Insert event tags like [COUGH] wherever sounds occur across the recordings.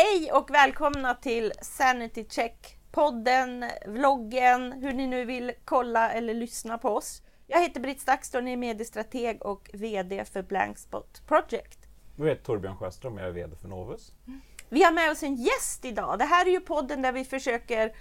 Hej och välkomna till Sanity Check-podden, vloggen, hur ni nu vill kolla eller lyssna på oss. Jag heter Britt Stakston, är mediestrateg och VD för Blankspot Project. Jag heter Torbjörn Sjöström, jag är VD för Novus. Vi har med oss en gäst idag. Det här är ju podden där vi försöker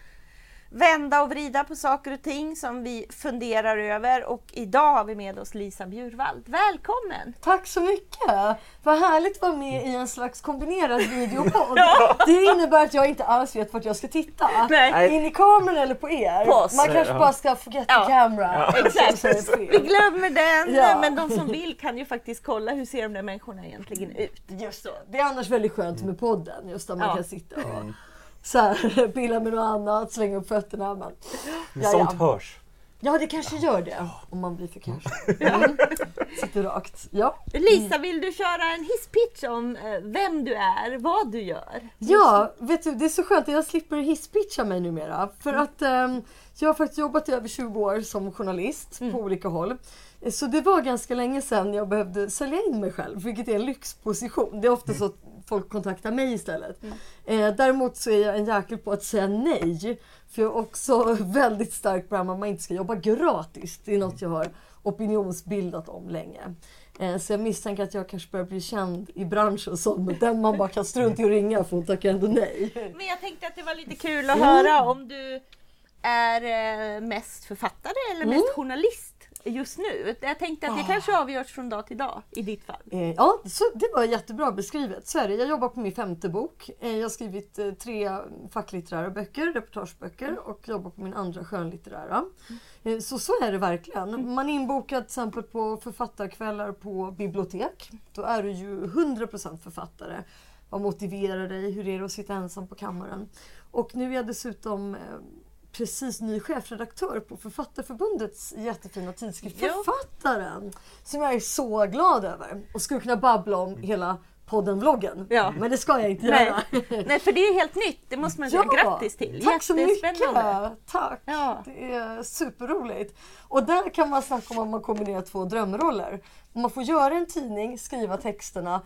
vända och vrida på saker och ting som vi funderar över och idag har vi med oss Lisa Bjurvald. Välkommen! Tack så mycket! Vad härligt att vara med i en slags kombinerad videopodd. [LAUGHS] ja. Det innebär att jag inte alls vet vart jag ska titta. Nej. In i kameran eller på er. På oss. Man kanske ja. bara ska forget ja. the camera. Ja. Exakt. Vi glömmer den, ja. men de som vill kan ju faktiskt kolla hur ser de där människorna egentligen ut. Just så. Det är annars väldigt skönt med podden, just där man kan sitta och mm så här, [LAUGHS] pilla med något annat, slänga upp fötterna. Men, ja, Sånt ja. hörs. Ja, det kanske gör det om man blir för kanske. [LAUGHS] Mm. Sitter rakt. Ja. Lisa, vill du köra en hisspitch om eh, vem du är, vad du gör? Ja, vet du, det är så skönt att jag slipper hisspitcha mig numera. För mm. att um, jag har faktiskt jobbat i över 20 år som journalist mm. på olika håll. Så det var ganska länge sedan jag behövde sälja in mig själv, vilket är en lyxposition. Det är ofta så att folk kontaktar mig istället. Mm. Eh, däremot så är jag en jäkel på att säga nej. För jag är också [LAUGHS] väldigt stark på att man inte ska jobba gratis. Det är något jag har opinionsbildat om länge. Eh, så jag misstänker att jag kanske börjar bli känd i branschen som den man bara kan strunta i att ringa för hon tackar ändå nej. Men jag tänkte att det var lite kul att höra om du är eh, mest författare eller mest mm. journalist just nu? Jag tänkte att det oh. kanske avgörs från dag till dag i ditt fall. Eh, ja, så det var jättebra beskrivet. Så. Jag jobbar på min femte bok. Eh, jag har skrivit eh, tre facklitterära böcker, reportageböcker mm. och jobbar på min andra skönlitterära. Mm. Så så är det verkligen. Mm. Man är inbokad till exempel på författarkvällar på bibliotek. Då är du ju 100% författare. Vad motiverar dig? Hur är det att sitta ensam på kammaren? Och nu är jag dessutom precis ny chefredaktör på Författarförbundets jättefina tidskrift ja. Författaren. Som jag är så glad över och skulle kunna babbla om hela podden-vloggen. Ja. Men det ska jag inte Nej. göra. [LAUGHS] Nej, för det är helt nytt. Det måste man säga ja, grattis till. Tack så mycket! Tack! Ja. Det är superroligt. Och där kan man snacka om att man kombinerar två drömroller. Man får göra en tidning, skriva texterna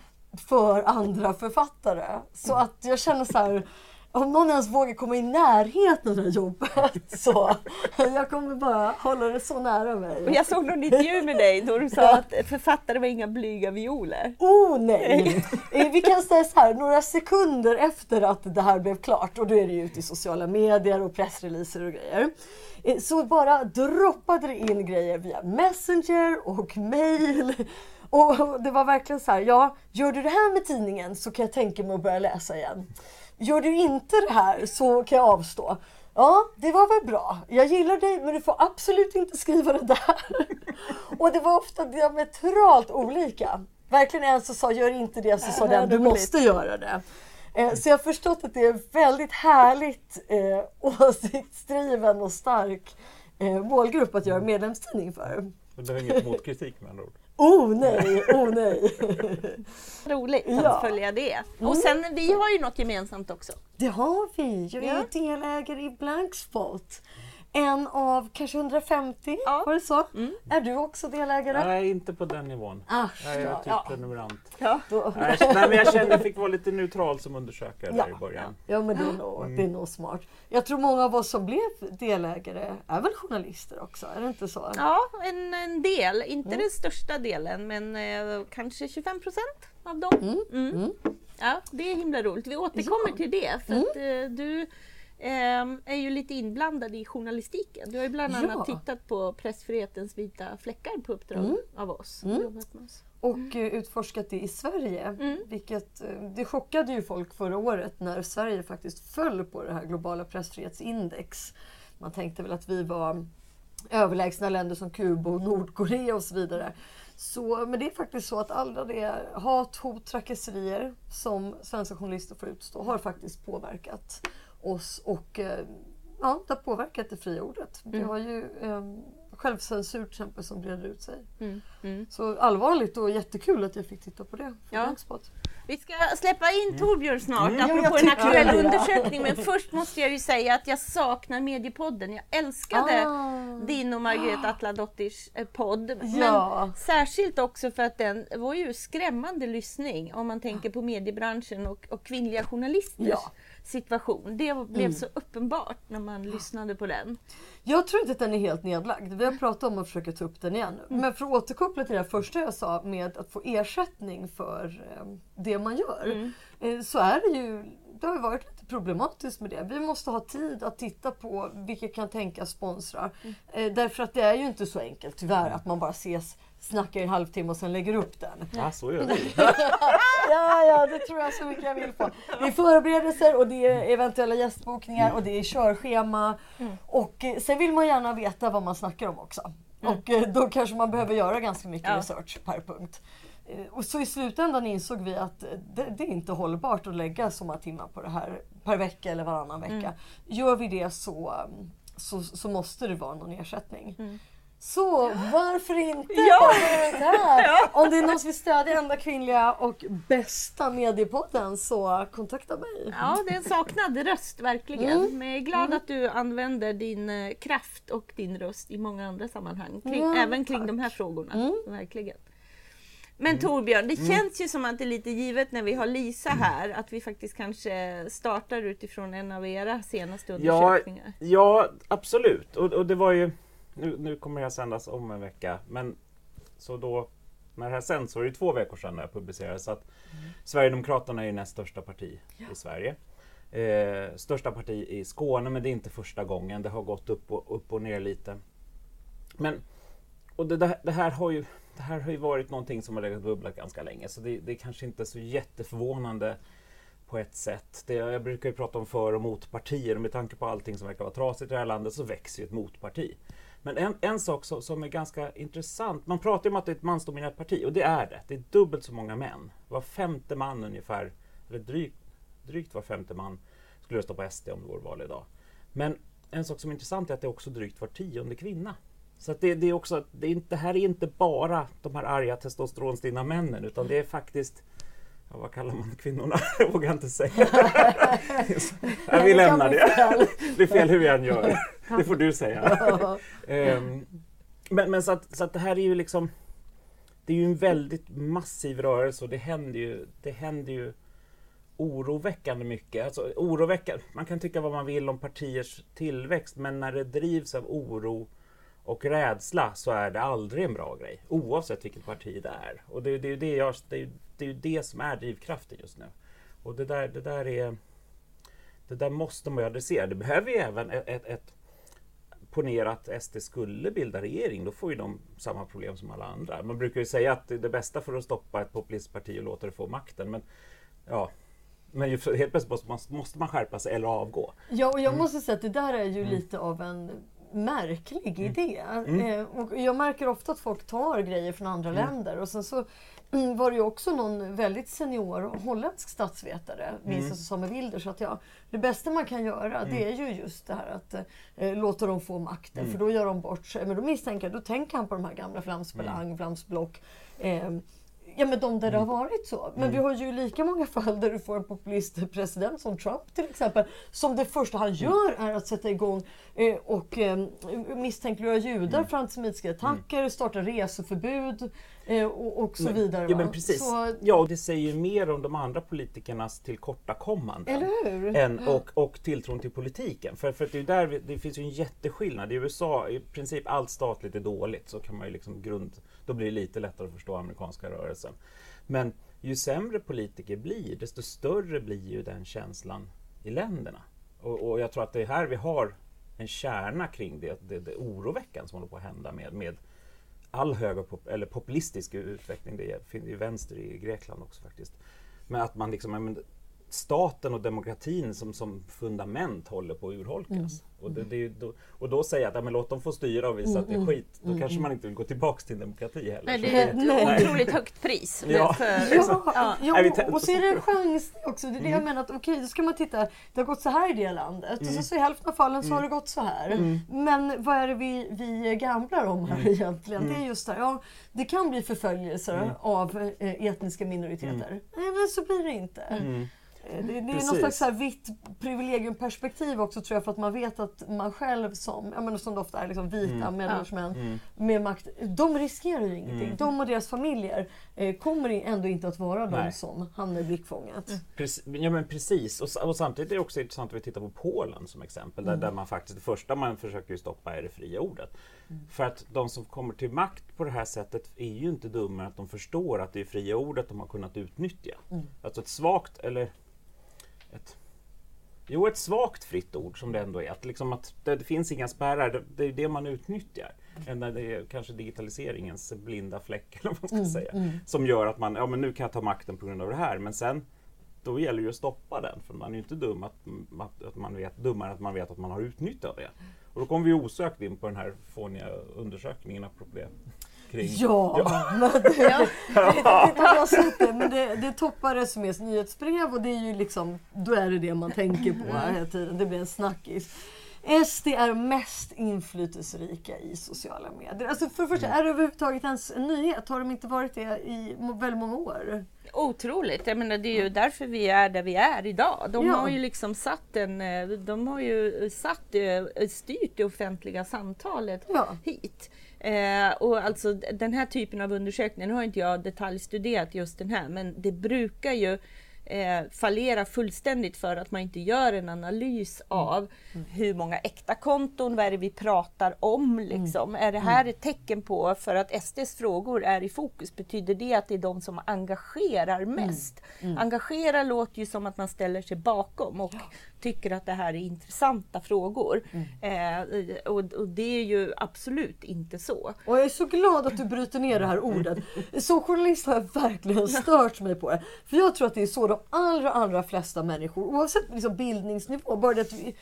för andra författare. Så att jag känner så här om någon ens vågar komma i närheten av det här jobbet [LAUGHS] så jag kommer bara hålla det så nära mig. Jag såg någon intervju med dig då du sa att författare var inga blyga violer. Oh nej! Eh, vi kan säga så här, några sekunder efter att det här blev klart och då är det ju ute i sociala medier och pressreleaser och grejer. Eh, så bara droppade det in grejer via Messenger och mail. Och det var verkligen så här, ja, gör du det här med tidningen så kan jag tänka mig att börja läsa igen. Gör du inte det här så kan jag avstå. Ja, det var väl bra. Jag gillar dig men du får absolut inte skriva det där. Och det var ofta diametralt olika. Verkligen en som sa gör inte det, så sa den du måste göra det. Eh, så jag har förstått att det är väldigt härligt eh, åsiktsdriven och stark eh, målgrupp att göra medlemstidning för. Det är inget motkritik med andra ord? Oh nej, oh nej. [LAUGHS] Roligt att ja. följa det. Och mm. sen, vi har ju något gemensamt också. Det har vi. Jag är ja. delägare i Blankspot en av kanske 150, ja. var det så? Mm. Är du också delägare? Nej, inte på den nivån. Asch, jag är typ ja. prenumerant. Ja. Nej, men jag kände att jag fick vara lite neutral som undersökare ja. där i början. Ja, men det är, nog, mm. det är nog smart. Jag tror många av oss som blev delägare är väl journalister också? Är det inte så? Ja, en, en del. Inte mm. den största delen, men eh, kanske 25 procent av dem. Mm. Mm. mm. Ja, det är himla roligt. Vi återkommer till det. För att, eh, du är ju lite inblandad i journalistiken. Du har ju bland annat ja. tittat på pressfrihetens vita fläckar på uppdrag mm. av oss. Mm. Och mm. Eh, utforskat det i Sverige. Mm. Vilket, eh, det chockade ju folk förra året när Sverige faktiskt föll på det här globala pressfrihetsindex. Man tänkte väl att vi var överlägsna länder som Kuba och Nordkorea och så vidare. Så, men det är faktiskt så att alla det hat, hot, trakasserier som svenska journalister får utstå har faktiskt påverkat oss och eh, ja, det har påverkat det fria ordet. Mm. Det har ju eh, självcensur till exempel som breder ut sig. Mm. Mm. Så allvarligt och jättekul att jag fick titta på det. Ja. Vi ska släppa in mm. Torbjörn snart, mm. apropå en aktuell ja, undersökning. Men först måste jag ju säga att jag saknar Mediepodden. Jag älskade ah. din och Margareta Atladotters eh, podd. Men särskilt också för att den var ju skrämmande lyssning om man tänker på mediebranschen och, och kvinnliga journalisters ja. Situation. Det blev mm. så uppenbart när man lyssnade på den. Jag tror inte att den är helt nedlagd. Vi har pratat om att försöka ta upp den igen. Mm. Men för att återkoppla till det första jag sa med att få ersättning för eh, det man gör. Mm. Eh, så är det ju, det har varit lite problematiskt med det. Vi måste ha tid att titta på vilka kan tänkas sponsra. Mm. Eh, därför att det är ju inte så enkelt tyvärr att man bara ses snackar i en halvtimme och sen lägger upp den. Ja, så gör vi. [LAUGHS] ja, ja, det tror jag så mycket jag vill på. Det är förberedelser och det är eventuella gästbokningar och det är körschema. Mm. Och eh, sen vill man gärna veta vad man snackar om också. Mm. Och eh, då kanske man behöver göra ganska mycket ja. research per punkt. Eh, och så i slutändan insåg vi att det, det, är inte hållbart att lägga så många timmar på det här per vecka eller varannan vecka. Mm. Gör vi det så, så, så måste det vara någon ersättning. Så varför inte ja. här? [LAUGHS] Om det är någon som vill stödja enda kvinnliga och bästa mediepodden så kontakta mig. Ja, det är en saknad röst verkligen. Mm. Men jag är glad mm. att du använder din eh, kraft och din röst i många andra sammanhang. Kring, mm, även kring tack. de här frågorna. Mm. Verkligen. Men mm. Torbjörn, det mm. känns ju som att det är lite givet när vi har Lisa här att vi faktiskt kanske startar utifrån en av era senaste undersökningar. Ja, ja absolut. Och, och det var ju nu, nu kommer det här sändas om en vecka, men så då när det här sänds så är det två veckor sedan det publicerades. Så att mm. Sverigedemokraterna är näst största parti ja. i Sverige. Eh, största parti i Skåne, men det är inte första gången. Det har gått upp och, upp och ner lite. Men och det, det, här har ju, det här har ju varit någonting som har legat bubblat ganska länge, så det, det är kanske inte så jätteförvånande på ett sätt. Det, jag brukar ju prata om för och motpartier och med tanke på allting som verkar vara trasigt i det här landet så växer ju ett motparti. Men en, en sak så, som är ganska intressant. Man pratar ju om att det är ett mansdominerat parti och det är det. Det är dubbelt så många män. Var femte man ungefär, eller drygt, drygt var femte man skulle rösta på SD om det vore val idag. Men en sak som är intressant är att det är också drygt var tionde kvinna. Så det, det, är också, det, är inte, det här är inte bara de här arga testosteronstinna männen utan det är faktiskt Ja, vad kallar man kvinnorna? [LAUGHS] Jag vågar inte säga. [LAUGHS] ja, vi lämnar det. [LAUGHS] Det är fel hur vi än gör. Det får du säga. um, men men så, att, så att det här är ju liksom Det är ju en väldigt massiv rörelse och det händer ju, det händer ju oroväckande mycket. Alltså, oroväckande. Man kan tycka vad man vill om partiers tillväxt men när det drivs av oro och rädsla så är det aldrig en bra grej. Oavsett vilket parti det är. Och det, det, är, det, jag, det, är, det är det som är drivkraften just nu. Och det där, det där är... Det där måste man ju adressera. Det behöver ju även ett, ett, ett ponera att SD skulle bilda regering, då får ju de samma problem som alla andra. Man brukar ju säga att det bästa för att stoppa ett populistparti och låta det få makten. Men ja, men helt plötsligt måste man, måste man skärpa sig eller avgå. Ja, och jag mm. måste säga att det där är ju mm. lite av en märklig mm. idé. Mm. Eh, och jag märker ofta att folk tar grejer från andra mm. länder och sen så mm, var det ju också någon väldigt senior holländsk statsvetare, minns jag, som Wilder, så att ja, det bästa man kan göra det är ju just det här att eh, låta dem få makten för då gör de bort sig. Men då misstänker jag, då tänker han på de här gamla Flamsbelang, mm. Flamsblock. Eh, Ja men de där mm. det har varit så. Men mm. vi har ju lika många fall där du får en populistpresident som Trump till exempel. Som det första han mm. gör är att sätta igång eh, och eh, misstänkliggöra judar mm. för antisemitiska mm. attacker, mm. starta reseförbud och, och, så men, vidare. Ja, men precis. Så, ja, och det säger mer om de andra politikernas tillkortakommanden. Eller hur? Än, och, och tilltron till politiken. För, för det, är där vi, det finns ju en jätteskillnad. I USA, i princip allt statligt är dåligt. Så kan man ju liksom grund då blir det lite lättare att förstå amerikanska rörelsen. Men ju sämre politiker blir, desto större blir ju den känslan i länderna. Och, och jag tror att det är här vi har en kärna kring det, det, det oroväckande som håller på att hända med, med all högerpop eller populistisk utveckling. Det finns ju vänster i Grekland också faktiskt. Men att man liksom, staten och demokratin som, som fundament håller på att urholkas. Och, det, det, då, och då säga att ja, men låt dem få styra och visa att det är skit, då kanske man inte vill gå tillbaks till demokrati heller. Nej, det är ett Nej. otroligt högt pris. [LAUGHS] Ja. För, Ja, ja. ja, och så är det en chans också. Det är det jag menar att okej, då ska man titta. Det har gått så här i det landet och så, så i hälften av fallen så har det gått så här. Men vad är det vi, vi gamblar om här egentligen? Det är just det ja, det kan bli förföljelser av eh, etniska minoriteter. Nej, men så blir det inte. Eh, Det, det är Precis. slags så här vitt privilegiumperspektiv också tror jag för att man vet att man själv som, jag menar, som det ofta är liksom vita medelålders med makt, de riskerar ju ingenting. De och deras familjer eh, kommer ändå inte att vara de Nej. som hamnar i blickfånget. Precis, ja men precis, och, och samtidigt är det också intressant att vi tittar på Polen som exempel, där, där man faktiskt, det första man försöker stoppa är det fria ordet. För att de som kommer till makt på det här sättet är ju inte dummare att de förstår att det är fria ordet de har kunnat utnyttja. Alltså ett svagt, eller ett Jo, ett svagt fritt ord som det ändå är. Att, liksom att det, det finns inga spärrar, det, det är det man utnyttjar. Än det är kanske digitaliseringens blinda fläck, [LAUGHS] eller vad man ska säga. Som gör att man, ja men nu kan jag ta makten på grund av det här. Men sen, då gäller det ju att stoppa den. För man är ju inte dum att, att, att man vet, dummare att man vet att man har utnyttjat det. Och då kommer vi osökt in på den här fåniga undersökningen apropå det. Kring, Ja, men det, det, det, det, har jag sett det, men det, det toppar SMEs nyhetsbrev och det är ju liksom, då är det det man tänker på här hela tiden. Det blir en snackis. SD är mest inflytelserika i sociala medier. Alltså för det första, är det överhuvudtaget ens en nyhet? Har de inte varit det i väldigt många år? Otroligt. Jag menar, det är ju därför vi är där vi är idag. De Ja. har ju liksom satt en, eh, de har ju satt, eh, styrt det offentliga samtalet Ja. hit. Eh, och alltså den här typen av undersökningar, nu har inte jag detaljstuderat just den här, men det brukar ju eh, fallera fullständigt för att man inte gör en analys av hur många äkta konton, vad är det vi pratar om liksom? Är det här ett tecken på, för att SDs frågor är i fokus, betyder det att det är de som engagerar mest? Engagera låter ju som att man ställer sig bakom och tycker att det här är intressanta frågor. Eh, och, och det är ju absolut inte så. Och jag är så glad att du bryter ner det här ordet. Som journalist har jag verkligen stört mig på det. För jag tror att det är så de allra, allra flesta människor, oavsett liksom bildningsnivå, bara det att du,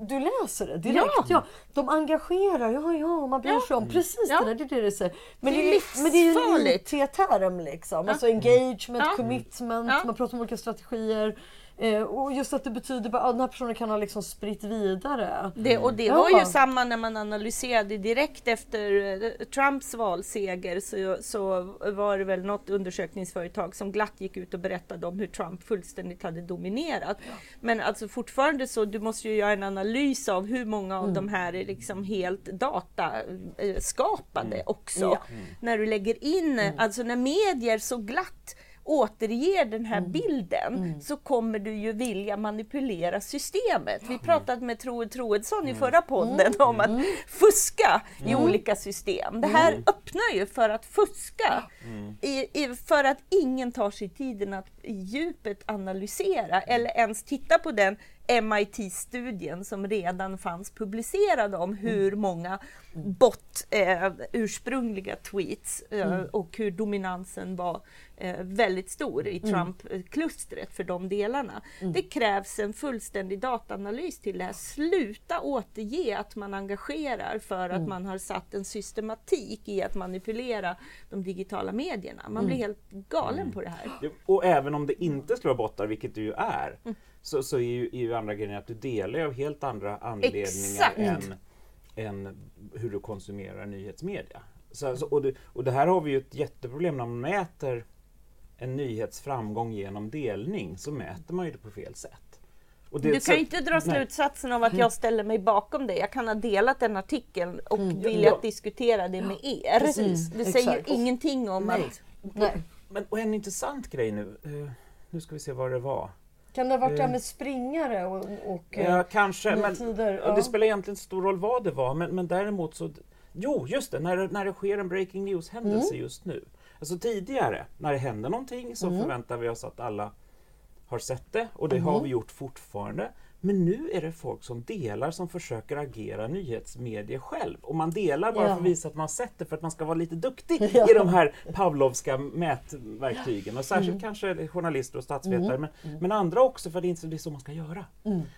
du läser det direkt. Ja. Ja. de engagerar, ja, ja, man bryr sig om. Precis Ja. det där, det är det det säger. Men Det är det, men det är ju en. IT-term liksom. Alltså engagement, Ja. commitment, Ja. man pratar om olika strategier. Eh, och just att det betyder att den här personen kan ha liksom spritt vidare. Det, och det Ja. var ju samma när man analyserade direkt efter eh, Trumps valseger så, så var det väl något undersökningsföretag som glatt gick ut och berättade om hur Trump fullständigt hade dominerat. Men alltså fortfarande så, du måste ju göra en analys av hur många av de här är liksom helt dataskapade också. Ja. När du lägger in, alltså när medier så glatt återger den här bilden så kommer du ju vilja manipulera systemet. Vi pratade med Troed Troedsson i förra podden om att fuska i olika system. Det här öppnar ju för att fuska. I, i, för att ingen tar sig tiden att i djupet analysera eller ens titta på den MIT-studien som redan fanns publicerad om hur många bot, eh, ursprungliga tweets eh, och hur dominansen var eh, väldigt stor i Trump-klustret för de delarna. Det krävs en fullständig dataanalys till det här. Sluta återge att man engagerar för att man har satt en systematik i att manipulera de digitala medierna. Man blir helt galen på det här. Och även om det inte vara bottar, vilket det ju är, så, så är, ju, är ju andra grejen att du delar av helt andra anledningar Exakt. än, än hur du konsumerar nyhetsmedia. Så, alltså, och, det, och det här har vi ju ett jätteproblem när man mäter en nyhetsframgång genom delning, så mäter man ju det på fel sätt. Och det, Du kan så- ju inte dra nej. slutsatsen av att jag ställer mig bakom det. Jag kan ha delat den artikeln och vilja Ja. diskutera det med er. Precis, Det säger exakt. ju ingenting om Nej. att... Nej. Men, och en intressant grej nu, eh, nu ska vi se vad det var. Kan det ha varit det här med springare och, och Ja, eh, kanske. Men, tider? ja. Det spelar egentligen inte stor roll vad det var, men, men däremot så... Jo, just det, när, när det sker en breaking news-händelse Mm. just nu. Alltså tidigare, när det händer någonting så Mm. förväntar vi oss att alla har sett det och det har vi gjort fortfarande. Men nu är det folk som delar som försöker agera nyhetsmedier själv. Och man delar bara Ja. för att visa att man har sett det för att man ska vara lite duktig [LAUGHS] Ja. i de här Pavlovska mätverktygen. Och särskilt Mm. kanske journalister och statsvetare men, men andra också för att det är så man ska göra.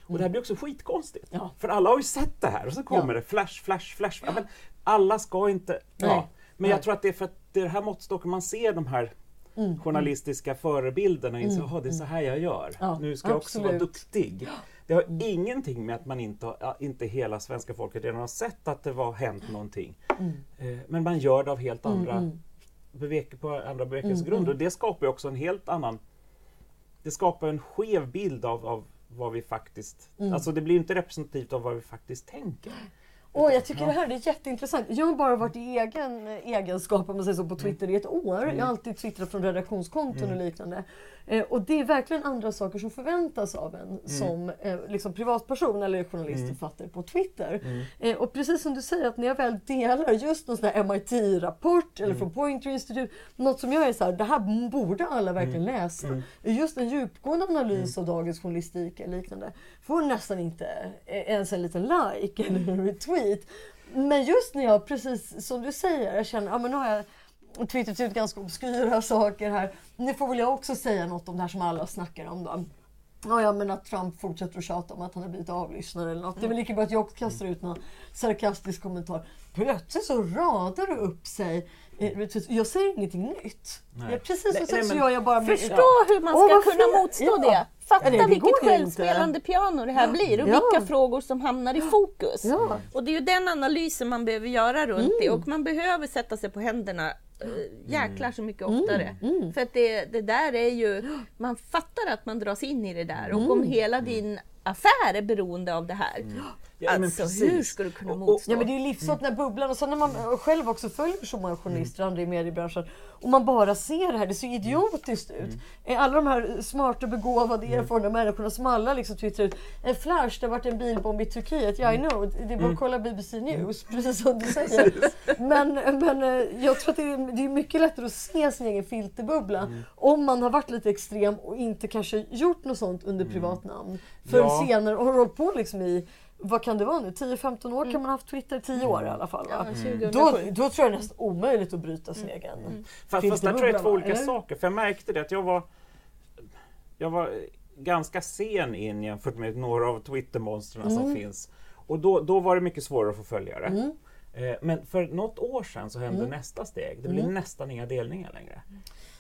Och det här blir också skitkonstigt. Mm. Ja. För alla har ju sett det här och så kommer det flash, flash, flash. Men alla ska inte... Ja. Men jag tror att det är för att det är här måttstocken man ser de här Mm. journalistiska förebilderna och inser att det är så här jag gör. Nu ska jag också vara duktig. Det har ingenting med att man inte, har- inte hela svenska folket redan har sett att det var hänt någonting. Eh, Men man gör det av helt andra, beveke, på andra bevekelsegrunder. Och det skapar ju också en helt annan... Det skapar en skev bild av, av vad vi faktiskt... Alltså det blir inte representativt av vad vi faktiskt tänker. Åh, jag tycker det här är jätteintressant. Jag har bara varit i egen egenskap om man säger så, på Twitter i ett år. Jag har alltid twittrat från redaktionskonton och liknande. Eh, och det är verkligen andra saker som förväntas av en som eh, liksom privatperson eller journalist författare på Twitter. Eh, och precis som du säger att när jag väl delar just någon sån här MIT-rapport eller från Poynter Institute, något som jag är så här, det här borde alla verkligen läsa. Just en djupgående analys av dagens journalistik eller liknande får nästan inte eh, ens en liten like eller en retweet. Men just när jag, precis som du säger, jag känner, ja men nu har jag twittrat ut ganska obskyra saker här. Nu får väl jag också säga något om det här som alla snackar om då. Ja, ja, men att Trump fortsätter att tjata om att han har blivit avlyssnad eller något. Det är väl lika bra att jag kastar ut någon sarkastisk kommentar. Plötsligt så radar det upp sig. Eh. Jag säger ingenting nytt. Nej. Jag, precis Nej, som nej, sagt så gör jag bara... Förstå Ja. hur man ska vad kunna motstå Ja. det. Fatta Ja, det- vilket självspelande piano det här blir och Ja. vilka frågor som hamnar i fokus. Ja. Och det är ju den analysen man behöver göra runt det och man behöver sätta sig på händerna äh, jäklar så mycket oftare. För att det, det där är ju, man fattar att man dras in i det där och om hela din affär är beroende av det här. Ja, alltså hur ska du kunna motstå? Ja men det är ju livsfarligt när bubblan och sen när man själv också följer så många journalister och andra i mediebranschen och man bara ser det här, det ser idiotiskt ut. Eh, Alla de här smarta, begåvade, erfarna människorna som alla liksom twittrar ut en flash, det har varit en bilbomb i Turkiet, ja I know, det är bara att kolla BBC News, [LAUGHS] precis som du säger. men men eh, jag tror att det är, det är mycket lättare att se sin egen filterbubbla om man har varit lite extrem och inte kanske gjort något sånt under privat namn. För Ja. senare och har hållit på liksom i vad kan det vara nu? 10-15 år kan man ha haft Twitter, 10 år i alla fall. Va? 2007. Då, då tror jag det är nästan omöjligt att bryta sin egen. Fast, fast där tror jag det är två olika eller? saker. För jag märkte det att jag var jag var ganska sen in jämfört med några av Twittermonstren Mm. som finns. Och då, då var det mycket svårare att få följare. Mm. Eh, Men för något år sedan så hände nästa steg. Det blir Mm. nästan inga delningar längre.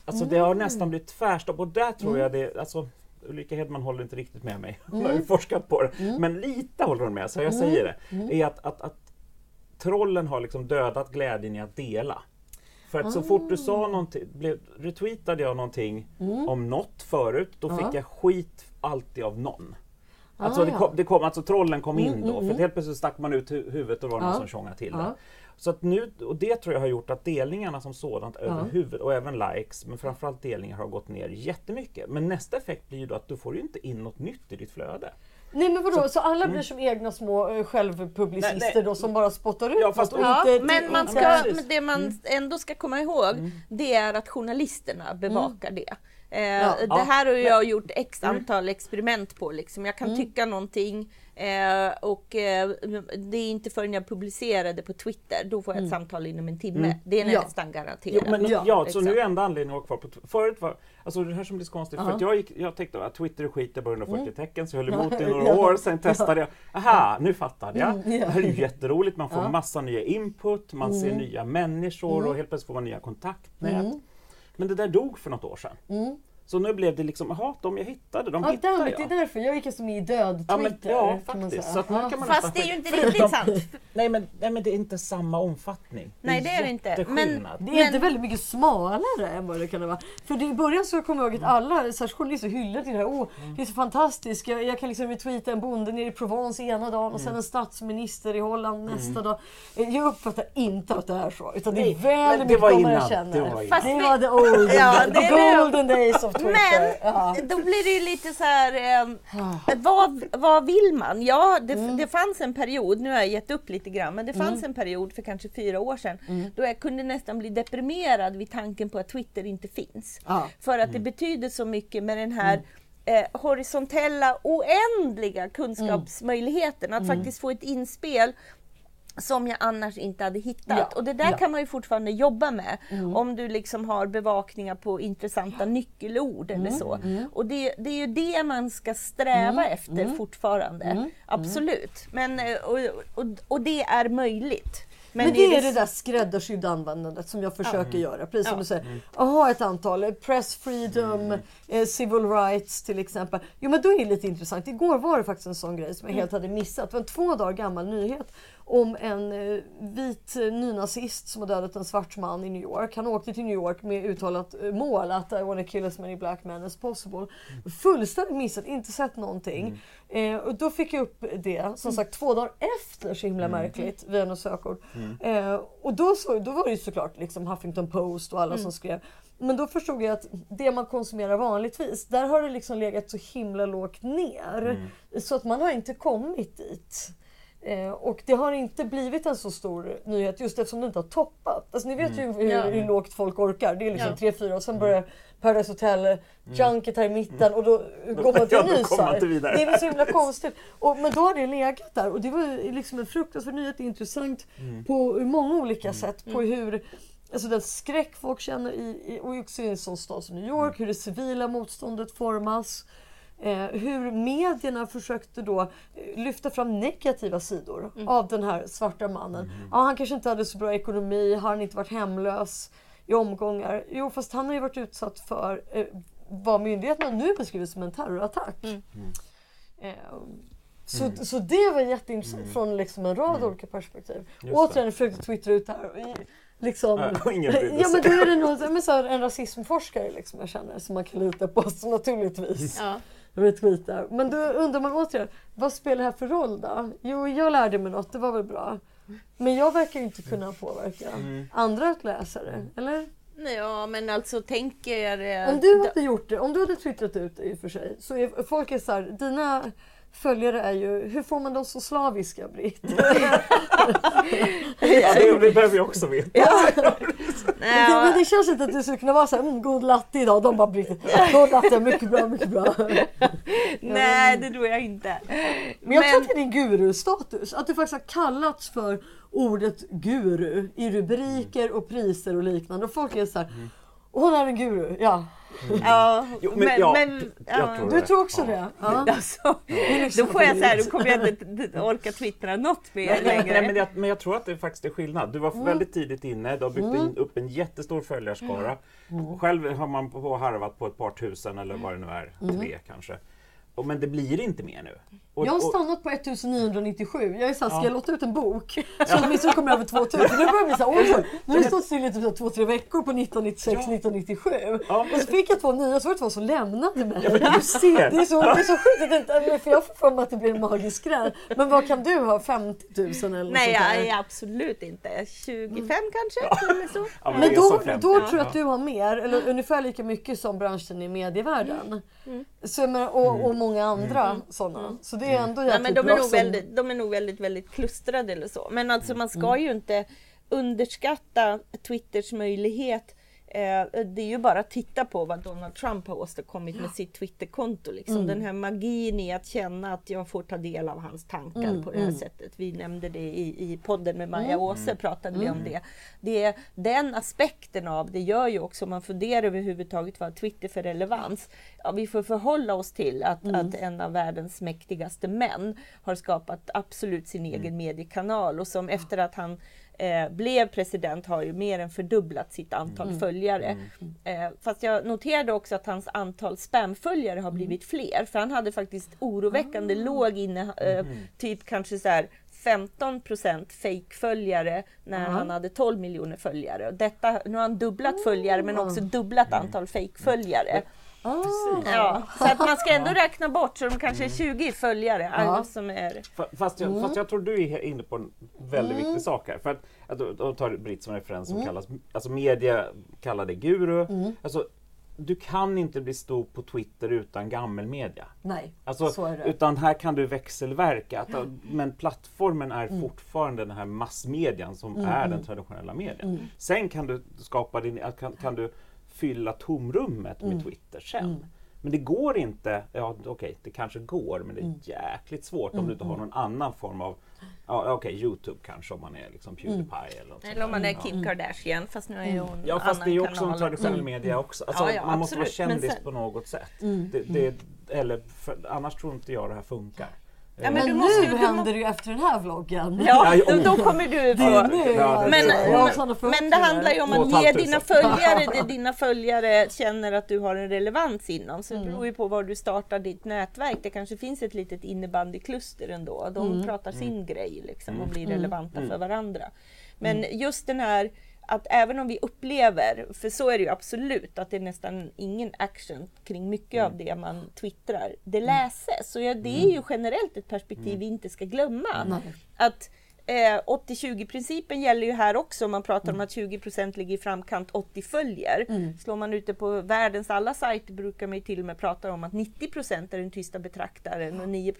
Alltså det har nästan blivit tvärstopp och där tror Mm. jag det, alltså Ulrika Hedman håller inte riktigt med mig. Hon har ju forskat på det. Mm. Men lite håller hon med, så jag säger det. Är att, att, att trollen har liksom dödat glädjen i att dela. För att så fort du Ah. sa någonting, blev, retweetade jag någonting Mm. om något förut, då fick jag skit alltid av någon. Alltså Ah, det kom, det kom, alltså trollen kom in Mm, då, mm, för att helt plötsligt stack man ut hu- huvudet och var någon som tjongade till det. Så att nu, och det tror jag har gjort att delningarna som sådant överhuvud och även likes, men framförallt delningar har gått ner jättemycket. Men nästa effekt blir ju då att du får ju inte in något nytt i ditt flöde. Nej men vadå, så, alla blir som egna små eh, självpublicister Nej, nej. då som bara spottar ut Ja, fast- och Ja, inte- men man ska, men det man ändå ska komma ihåg det är att journalisterna bevakar det. Eh, Ja. det Ja, här har jag gjort x antal experiment på. Liksom. Jag kan tycka någonting eh, och eh, det är inte förrän jag publicerar det på Twitter, då får jag ett samtal inom en timme. Det är Ja. nästan Jo, garanterat. men, Ja, ja, så nu är enda anledningen att vara kvar på Förut var, alltså det här som blir så konstigt, för Ja. att jag, gick, jag tänkte att Twitter är skit, det är bara 140 tecken, så jag höll emot i några [LAUGHS] år, sen testade jag. Aha, nu fattade jag. Mm. Det här är ju jätteroligt, man får massa nya input, man ser nya människor och helt plötsligt får man nya kontaktnät. Men det där dog för något år sedan. Mm. Så nu blev det liksom, jaha, de jag hittade, de Ja, hittade damn jag. det är därför. Jag gick som i död Ja, men, ja faktiskt. Så Ja. kan man Fast det är ju inte riktigt [LAUGHS] sant. Nej men, nej men det är inte samma omfattning. Nej, det är det inte. Men-. Det är Men- inte väldigt mycket smalare än vad det kan vara. För det, i början så kommer jag ihåg att alla särskilt journalister hyllade det här. Åh, det är så fantastiskt. Jag, jag kan liksom retweeta en bonde nere i Provence ena dagen och sen en statsminister i Holland nästa dag. Eh, Jag uppfattar inte att det är så. Utan det är väldigt mycket var de jag känner. Det var innan. Fast det var the olden, [LAUGHS] Ja, the golden days of. Men ja. då blir det ju lite så här, eh, vad, vad vill man? Ja, det, Mm. det fanns en period, nu har jag gett upp lite grann, men det fanns en period för kanske fyra år sedan Mm. då jag kunde nästan bli deprimerad vid tanken på att Twitter inte finns. Ja. För att det betyder så mycket med den här eh, horisontella, oändliga kunskapsmöjligheten. Att faktiskt få ett inspel som jag annars inte hade hittat. Ja, Och det där ja. Mm. kan man ju fortfarande jobba med. Om du liksom har bevakningar på intressanta nyckelord eller Mm. så. Och det, det är ju det man ska sträva efter Mm. fortfarande. Absolut. Men, eh, och, och, och det är möjligt. Men, det är det där skräddarsydda användandet som jag försöker göra. Precis som du säger. Ha ett antal, eh, press freedom, eh, civil rights till exempel. Jo men då är det lite intressant. Igår var det faktiskt en sån grej som jag helt hade missat. Det var en två dagar gammal nyhet om en eh, vit eh, nynazist som har dödat en svart man i New York. Han åkte till New York med uttalat eh, mål att I wanna kill as many black men as possible. Fullständigt missat, inte sett någonting. Eh, och då fick jag upp det, som sagt två dagar efter, så himla märkligt, via något sökord. Eh, och då, så, då var det ju såklart liksom Huffington Post och alla som skrev. Men då förstod jag att det man konsumerar vanligtvis, där har det liksom legat så himla lågt ner. Så att man har inte kommit dit. Eh, och det har inte blivit en så stor nyhet just eftersom det inte har toppat. Alltså ni vet ju hur, Ja. hur lågt folk orkar. Det är liksom Ja. tre, fyra och sen börjar Paradise Hotel, Junket här i mitten och då går man till [LAUGHS] Ja, en då ny kommer man sajt. inte vidare. Det är väl så himla [LAUGHS] konstigt. Och, men då har det legat där och det var liksom en fruktansvärd nyhet. Intressant på många olika sätt. På hur Alltså den skräck folk känner i, i och också i en sån stad som New York, hur det civila motståndet formas. Eh, hur medierna försökte då eh, lyfta fram negativa sidor av den här svarta mannen. Ja, han kanske inte hade så bra ekonomi, har han inte varit hemlös i omgångar? Jo, fast han har ju varit utsatt för eh, vad myndigheterna nu beskriver som en terrorattack. Eh, så, så det var jätteintressant från liksom en rad olika perspektiv. Just Återigen försökte twittra ut det här. och i- Liksom, brydde ja men då är det någon, men så här, en rasismforskare liksom jag känner som man kan lita på så naturligtvis Ja. Retweetar. Men då undrar man återigen, vad spelar det här för roll då? Jo, jag lärde mig något, det var väl bra. Men jag verkar ju inte kunna påverka Mm. andra att läsa det, eller? ja, men alltså tänk er... eh, Om du hade gjort det, om du hade twittrat ut det i och för sig, så är folk är så här, dina följare är ju, hur får man dem så slaviska Britt? [LAUGHS] Ja, det, det behöver jag också veta. [LAUGHS] Nej, Det, men det känns inte att du skulle kunna vara så här, mm, god latte idag. De bara Britt, god latte, mycket bra, mycket bra. [LAUGHS] nej, det tror jag inte. Men jag tror att det är din guru-status. Att du faktiskt har kallats för ordet guru i rubriker och priser och liknande. Och folk är så här, hon är en guru, ja. Ja, Jo, men ja, jag ja. tror Du tror också det? Ja. [LAUGHS] Alltså, då får jag så här, då kommer jag inte orka twittra något mer längre. nej, men, jag, men jag tror att det faktiskt är skillnad. Du var väldigt tidigt inne, du har byggt in, upp en jättestor följarskara. Själv har man på harvat på ett par tusen eller vad det nu är, tre kanske. Och, men det blir inte mer nu. Och, Jag har stannat på 1997. Jag är såhär, ska jag låta ut en bok [LAUGHS] så åtminstone kommer jag över 2000. Nu börjar jag bli såhär, oj, nu har det stått still i typ två, tre veckor på 1996, 1997. Ja. Och så fick jag två nya, så var det två som lämnade mig. Ja, men du ser! Det är så, det är så sjukt, att för jag får för mig att det blir en magisk gräns. Men vad kan du ha? 50 000 eller något Nej, sånt där? jag absolut inte. 25 kanske? Eller så. Ja, Men är då, då Ja. tror jag att du har mer, eller ungefär lika mycket som branschen i medievärlden. Så, jag menar, och, och många andra sådana. Så det är ändå Nej, jäkligt men de, är nog väldigt, de är nog väldigt, väldigt klustrade eller så. Men alltså man ska ju inte underskatta Twitters möjlighet. Eh, det är ju bara att titta på vad Donald Trump har åstadkommit med sitt Twitterkonto. Liksom. Den här magin i att känna att jag får ta del av hans tankar på det här sättet. Vi nämnde det i, i podden med Maja Åse, pratade vi om det. det. är Den aspekten av det gör ju också, om man funderar överhuvudtaget vad Twitter för relevans. Ja, vi får förhålla oss till att, att en av världens mäktigaste män har skapat absolut sin egen mediekanal och som efter att han eh, blev president har ju mer än fördubblat sitt antal följare. Eh, fast jag noterade också att hans antal spamföljare har blivit fler. För han hade faktiskt oroväckande låg inne, eh, typ kanske så här 15 fake-följare när han hade 12 miljoner följare. Och detta, nu har han dubblat följare men också dubblat antal Ah. Ja, så att man ska ändå räkna bort, så de kanske är 20 följare. alla Som är, Fa- Fast jag, fast jag tror du är inne på en väldigt viktig sak här. För att, att då- då tar Britt som referens som kallas, alltså media kallar det guru. Alltså, du kan inte bli stor på Twitter utan gammelmedia. Nej, Alltså, så är det. utan här kan du växelverka. Att, Men plattformen är fortfarande den här massmedian som är den traditionella medien. Sen kan du skapa din, kan, kan du fylla tomrummet med Twitter sen. Men det går inte, ja okej det kanske går men det är Mm. jäkligt svårt om du inte har någon annan form av, ja okej Youtube kanske om man är liksom Pewdiepie eller något Eller om man är Kim Kardashian fast nu är ju hon Ja fast det är ju också en traditionell media också. Alltså, Ja, ja, man måste vara absolut. Kändis sen- på något sätt. Mm. Det, det, eller för, annars tror inte jag det här funkar. Ja, men Men du måste nu ju- du händer det ju efter den här vloggen. Ja, Ja, då, då kommer du få... Ja. Men, sådana men det handlar ju om att ge dina följare det dina följare känner att du har en relevans inom. Så det Mm. beror ju på var du startar ditt nätverk. Det kanske finns ett litet innebandykluster ändå. De Mm. pratar sin grej liksom och blir Mm. relevanta Mm. för varandra. Men just den här att även om vi upplever, för så är det ju absolut, att det är nästan ingen action kring mycket Mm. av det man twittrar. Det läses. Och ja, det är ju generellt ett perspektiv vi inte ska glömma. Att eh, 80-20 principen gäller ju här också. Man pratar om att 20% ligger i framkant, 80 följer. Mm. Slår man ute på världens alla sajter brukar man ju till och med prata om att 90% är den tysta betraktaren och 9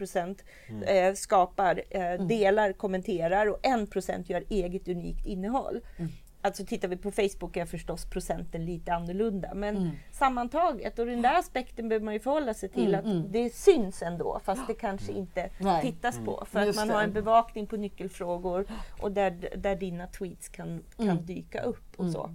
eh, skapar, eh, delar, kommenterar och 1% gör eget unikt innehåll. Alltså tittar vi på Facebook är förstås procenten lite annorlunda. Men Mm. sammantaget, och den där aspekten behöver man ju förhålla sig till, att det syns ändå fast det kanske inte Nej. tittas på. För att Just man det. har en bevakning på nyckelfrågor och där, där dina tweets kan, kan Mm. dyka upp och så.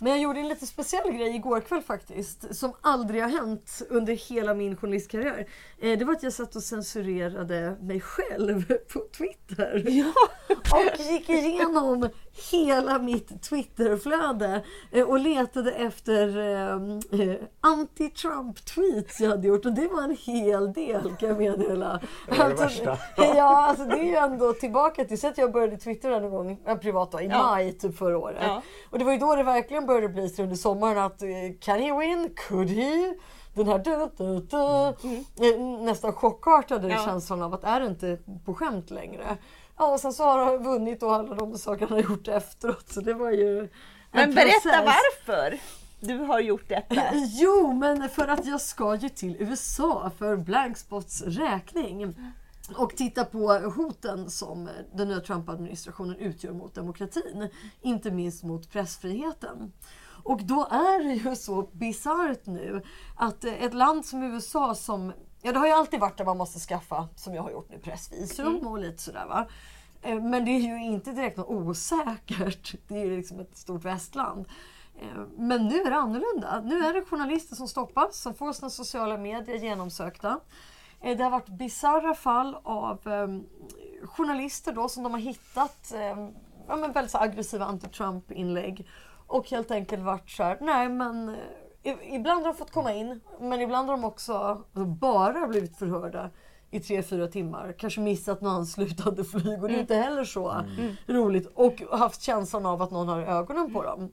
Men jag gjorde en lite speciell grej igår kväll faktiskt, som aldrig har hänt under hela min journalistkarriär. Eh, det var att jag satt och censurerade mig själv [LAUGHS] på Twitter. Ja. [LAUGHS] Och gick igenom hela mitt Twitterflöde eh, och letade efter eh, eh, anti-Trump-tweets jag hade gjort. Och det var en hel del kan jag meddela. Det var det värsta. [LAUGHS] ja, alltså det är ju ändå tillbaka till så att jag började twittra någon gång, privat då, i Ja. maj typ förra året. Ja. Och det var ju då det verkligen började bli så under sommaren att can he win? Could he? Den här du, du, du, eh, nästan chockartade Mm. Ja. känslan av att är det inte på skämt längre. Ja, och sen så har han vunnit och alla de saker han har gjort efteråt. Så det var ju en Men berätta process. varför du har gjort detta. [LAUGHS] Jo, men för att jag ska ju till USA för Blankspots räkning och titta på hoten som den nya Trump-administrationen utgör mot demokratin. Inte minst mot pressfriheten. Och då är det ju så bisarrt nu att ett land som USA som Ja, det har ju alltid varit där man måste skaffa, som jag har gjort nu, pressvisum och lite sådär va. Eh, Men det är ju inte direkt något osäkert. Det är ju liksom ett stort västland. Eh, Men nu är det annorlunda. Nu är det journalister som stoppas, som får sina sociala medier genomsökta. Eh, Det har varit bisarra fall av eh, journalister då som de har hittat eh, ja, men väldigt så aggressiva anti-Trump-inlägg. Och helt enkelt varit så här, nej men ibland har de fått komma in men ibland har de också alltså, bara blivit förhörda i tre, fyra timmar. Kanske missat något anslutande flyg och det är inte heller så roligt. Och haft känslan av att någon har ögonen på dem.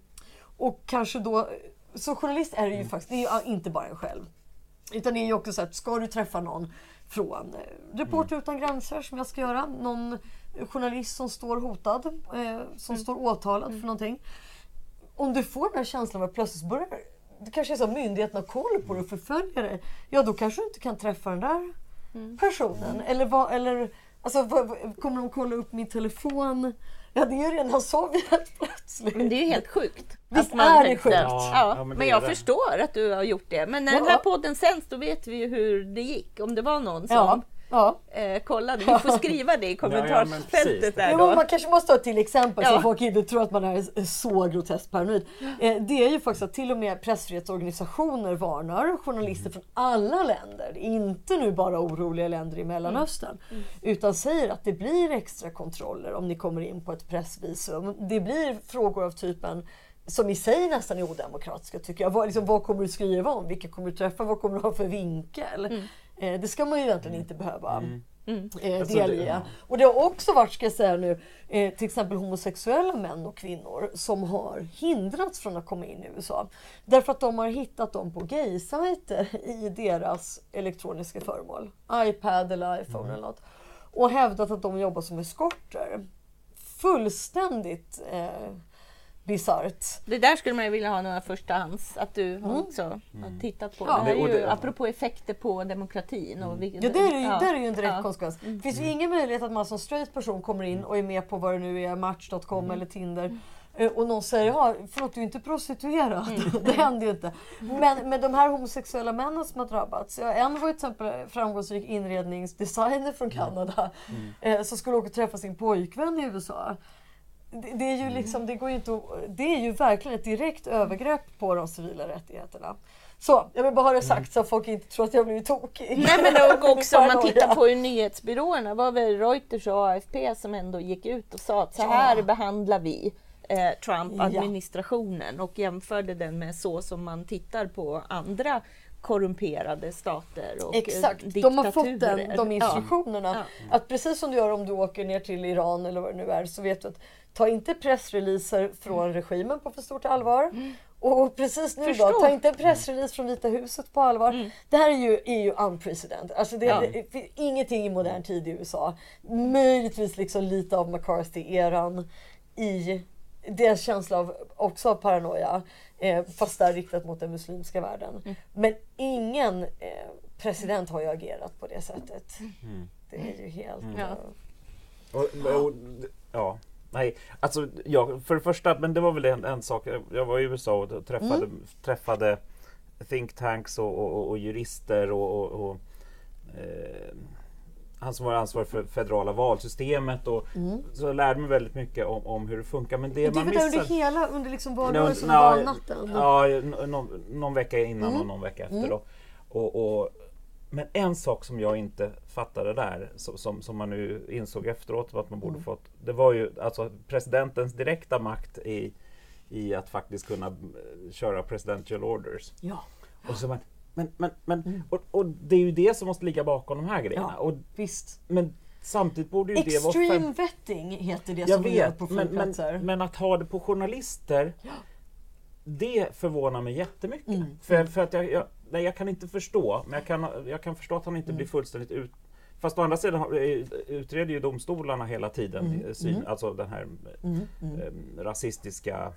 Och kanske då, så journalist är det ju faktiskt, det är ju inte bara en själv. Utan det är ju också så att ska du träffa någon från eh, Reporter utan gränser som jag ska göra, någon journalist som står hotad, eh, som står åtalad för någonting. Om du får den här känslan av att plötsligt börjar det kanske är så att myndigheterna har koll på dig och förföljer dig. Ja, då kanske du inte kan träffa den där personen. Eller, vad, eller alltså, vad, kommer de kolla upp min telefon? Ja, det är ju rena Sovjet plötsligt. Men det är ju helt sjukt. Visst att man är det sjukt? Ja, Ja, ja, men men, jag det. förstår att du har gjort det. Men när Ja. den här podden sänds då vet vi ju hur det gick. Om det var någon som Ja, eh, kollade. Vi får [LAUGHS] skriva det i Ja, ja, kommentarsfältet där då. man kanske måste ha till exempel så folk inte tror att man är så groteskt paranoid. Eh, det är ju faktiskt att till och med pressfrihetsorganisationer varnar journalister från alla länder, inte nu bara oroliga länder i Mellanöstern, utan säger att det blir extra kontroller om ni kommer in på ett pressvisum. Det blir frågor av typen som i sig nästan är odemokratiska tycker jag. Vad, liksom, vad kommer du skriva om? Vilka kommer du träffa? Vad kommer du ha för vinkel? Eh, det ska man ju egentligen inte behöva eh, Alltså, det- delge. ja. Och det har också varit, ska jag säga nu, eh, till exempel homosexuella män och kvinnor som har hindrats från att komma in i USA. Därför att de har hittat dem på gaysajter i deras elektroniska föremål. iPad eller iPhone eller något. Och hävdat att de jobbar som eskorter. Fullständigt eh, bisarrt. Det där skulle man ju vilja ha några förstahands, att du också har tittat på. Ja. Det är ju apropå effekter på demokratin. Och vilket, Ja, det är, ju, ja. det är ju en direkt Ja. konsekvens. Det finns ju ingen möjlighet att man som straight person kommer in och är med på vad det nu är, Match.com eller Tinder. Eh, Och någon säger, ja, förlåt du är inte prostituerad. Mm. [LAUGHS] det händer ju inte. Men med de här homosexuella männen som har drabbats. Ja, en var ju till exempel framgångsrik inredningsdesigner från Mm. Kanada. Eh, som skulle åka och träffa sin pojkvän i USA. Det, det, är ju Mm. liksom, det, går ju inte att, det är ju verkligen ett direkt övergrepp på de civila rättigheterna. Så, jag vill bara ha det sagt så att folk inte tror att jag blivit tokig. Mm. Nej men och [LAUGHS] också om man tittar på hur nyhetsbyråerna, var väl Reuters och AFP som ändå gick ut och sa att så Ja. här behandlar vi eh, Ja. Trump-administrationen och jämförde den med så som man tittar på andra korrumperade stater och eh, Exakt, de har fått den, de Ja. instruktionerna. Ja. Att precis som du gör om du åker ner till Iran eller vad det nu är så vet du att ta inte pressreleaser från regimen på för stort allvar. Och precis nu Mm. Förstå. då, ta inte en pressrelease från Vita huset på allvar. Det här är ju, är ju unprecedented. Alltså det, Ja. det finns ingenting i modern tid i USA. Möjligtvis liksom lite av McCarthy-eran i deras känsla av, också av paranoia. Eh, fast där riktat mot den muslimska världen. Mm. Men ingen eh, president har ju agerat på det sättet. Mm. Det är ju helt... Ja. eh, Och, och, ja, nej, alltså ja, för det första, men det var väl en, en sak. Jag- var i USA och träffade, Mm. träffade think tanks och, och, och jurister och, och, eh, han som var ansvarig för federala valsystemet och så jag lärde mig väldigt mycket om, om hur det funkar. Men det, Mm. Det man där under missar... hela under liksom valrörelsen och valnatten. Ja, nå- någon, någon vecka innan Mm. och någon vecka efter. Då. Och, och, men en sak som jag inte fattade där, som, som, man nu insåg efteråt att man borde Mm. fått, det var ju alltså presidentens direkta makt i, i att faktiskt kunna eh, köra presidential orders. Ja, Och så man, men, men, men, och, och det är ju det som måste ligga bakom de här grejerna. Ja. Och, visst. men samtidigt borde ju det vara Extreme vetting heter det jag som vi gör vet, på men, flygplatser. men, men att ha det på journalister Det förvånar mig jättemycket. Mm. För, för att jag, jag, nej, jag kan inte förstå, men jag kan, jag kan förstå att han Mm. inte blir fullständigt ut... Fast å andra sidan eh, utreder ju domstolarna hela tiden Mm. eh, syn, alltså den här Mm, mm, eh, rasistiska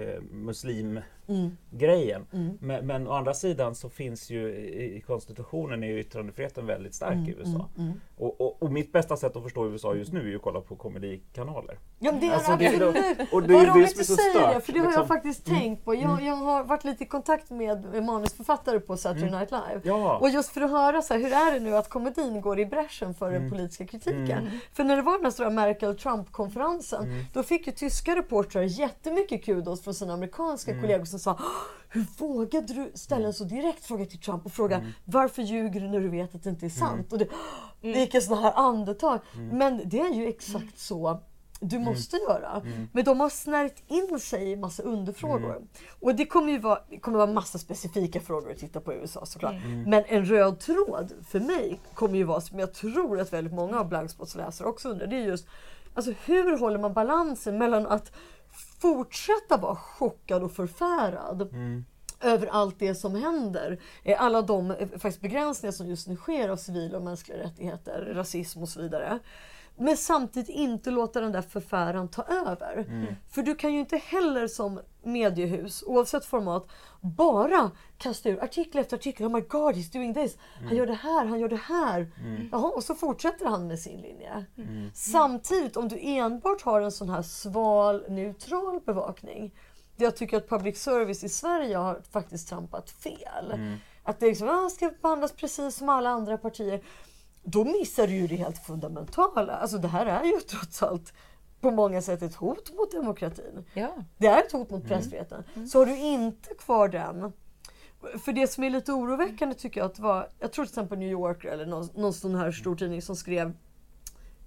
eh, muslimgrejen. mm. Men, men å andra sidan så finns ju i, i konstitutionen är ju yttrandefriheten väldigt stark i USA. mm. Och, och, och mitt bästa sätt att förstå USA just nu är ju att kolla på komedikanaler. Ja men det är Alltså, det absolut. och det Vad roligt du säger det, för det har jag liksom. faktiskt tänkt på. Jag, jag har varit lite i kontakt med manusförfattare på Saturday Night Live. Mm. Ja. Och just för att höra så här, hur är det nu att komedin går i bräschen för Mm. den politiska kritiken. För när det var den här stora Merkel-Trump-konferensen Mm. då fick ju tyska reportrar jättemycket kudos från sina amerikanska Mm. kollegor som sa "Åh, hur vågade du ställa en så direkt fråga till Trump och fråga Mm. varför ljuger du när du vet att det inte är sant? Och det, det gick en sån här andetag. Mm. Men det är ju exakt så du måste göra. Men de har snärjt in sig i massa underfrågor. Och det kommer ju vara, kommer vara massa specifika frågor att titta på i USA såklart. Men en röd tråd för mig kommer ju vara, som jag tror att väldigt många av Blankspots-läsare också undrar, det är just alltså, hur håller man balansen mellan att fortsätta vara chockad och förfärad över allt det som händer. Eh, Alla de eh, faktiskt begränsningar som just nu sker av civila och mänskliga rättigheter, rasism och så vidare. Men samtidigt inte låta den där förfäran ta över. För du kan ju inte heller som mediehus, oavsett format, bara kasta ur artikel efter artikel. Oh my god, he's doing this. Han gör det här, han gör det här. Jaha, och så fortsätter han med sin linje. Samtidigt, om du enbart har en sån här sval, neutral bevakning. Det jag tycker att public service i Sverige har faktiskt trampat fel. Att det liksom, ah, ska behandlas precis som alla andra partier. Då missar du ju det helt fundamentala. Alltså det här är ju trots allt på många sätt ett hot mot demokratin. Ja. Det är ett hot mot pressfriheten. Så har du inte kvar den. För det som är lite oroväckande tycker jag att var, jag tror till exempel New Yorker eller någon, någon sån här stor tidning som skrev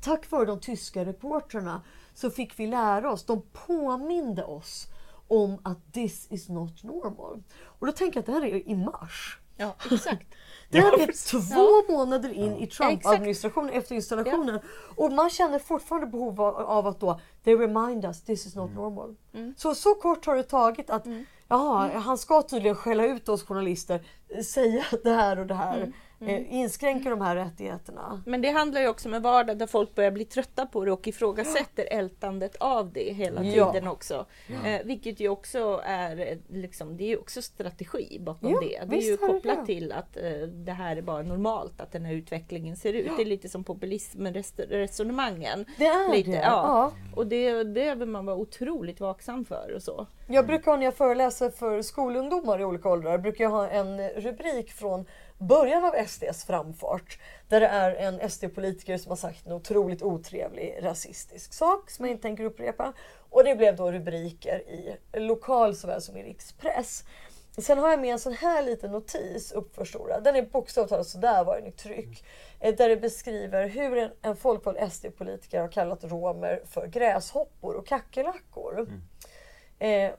Tack vare de tyska reportrarna så fick vi lära oss, de påminde oss om att this is not normal. Och då tänker jag att det här är i mars. Ja, [LAUGHS] exakt. Det här precis. två månader in i. Trump-administrationen efter installationen. Och man känner fortfarande behov av, att då, they remind us this is not Mm. normal. Så, så kort har det tagit att jaha, han ska tydligen skälla ut oss journalister, säga det här och det här. Eh, inskränker de här rättigheterna. Men det handlar ju också om en vardag där folk börjar bli trötta på det och ifrågasätter ältandet av det hela Ja. tiden också. Eh, vilket ju också är, eh, liksom, det är ju också strategi bakom Ja, det. Det är ju kopplat det. till att eh, det här är bara normalt att den här utvecklingen ser ut. Det är lite som populismresonemangen. Det är Lite, det. ja. Ja. Och det, det behöver man vara otroligt vaksam för och så. Jag brukar när jag föreläser för skolungdomar i olika åldrar brukar jag ha en rubrik från början av SDs framfart. Där det är en SD-politiker som har sagt en otroligt otrevlig rasistisk sak som jag inte tänker upprepa. Och det blev då rubriker i lokal såväl som i rikspress. Sen har jag med en sån här liten notis uppförstorad. Den är bokstavligt talat sådär var den i tryck. Eh, Där det beskriver hur en, en folkvald SD-politiker har kallat romer för gräshoppor och kackerlackor. Eh,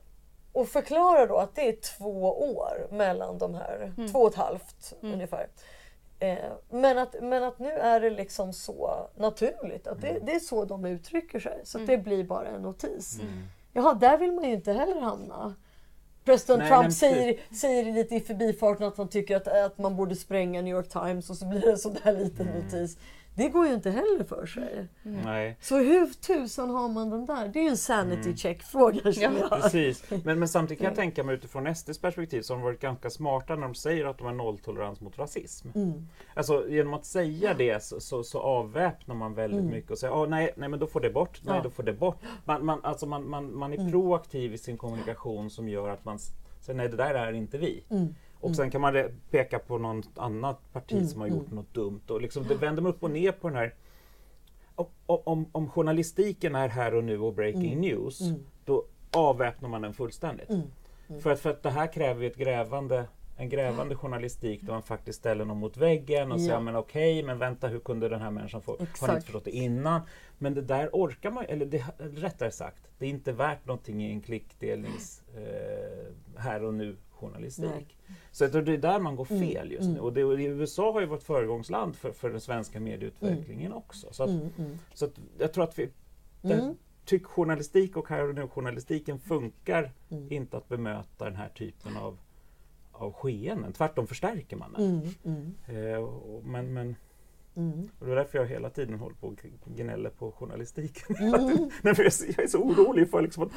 och förklarar då att det är två år mellan de här, två och ett halvt ungefär. Eh, men, att, men att nu är det liksom så naturligt, att det, det är så de uttrycker sig. Så att det blir bara en notis. Jaha, där vill man ju inte heller hamna. President Nej, Trump men säger, säger lite i förbifarten att han tycker att, att man borde spränga New York Times och så blir det en sån där liten notis. Det går ju inte heller för sig. Nej, Så hur tusan har man den där? Det är ju en sanity check-fråga känner jag. precis. Men, men samtidigt kan jag tänka mig utifrån SDs perspektiv så har de varit ganska smarta när de säger att de har nolltolerans mot rasism. Mm. Alltså genom att säga det så, så, så avväpnar man väldigt mycket och säger oh, nej, nej men då får det bort, nej Mm. Ja. då får det bort. Man, man, alltså man, man, man är proaktiv i sin kommunikation som gör att man säger nej det där är inte vi. Mm. Och sen kan man peka på någon annat parti som har gjort något dumt. Och liksom det vänder man upp och ner på den här. Om, om, om journalistiken är här och nu och breaking news, då avväpnar man den fullständigt. För, att, för att det här kräver ju ett grävande, en grävande journalistik där man faktiskt ställer någon mot väggen och Ja. säger men okej, men vänta hur kunde den här människan få, har ni inte förstått det innan? Men det där orkar man eller det, rättare sagt, det är inte värt någonting i en klickdelnings eh, här och nu journalistik. Nej. Så jag tror det är där man går Mm, fel just nu. Och det, USA har ju varit föregångsland för, för den svenska medieutvecklingen också. Så, att, Mm, mm. så att jag tror att vi, Mm. den, tyckjournalistik och här och nu-journalistiken funkar Mm. inte att bemöta den här typen av, av skeenden. Tvärtom förstärker man den. Mm, mm, Eh, men, men, mm. och det är därför jag hela tiden håller på och gnäller på journalistiken. Mm. [LAUGHS] Nej, för jag, är så- orolig för liksom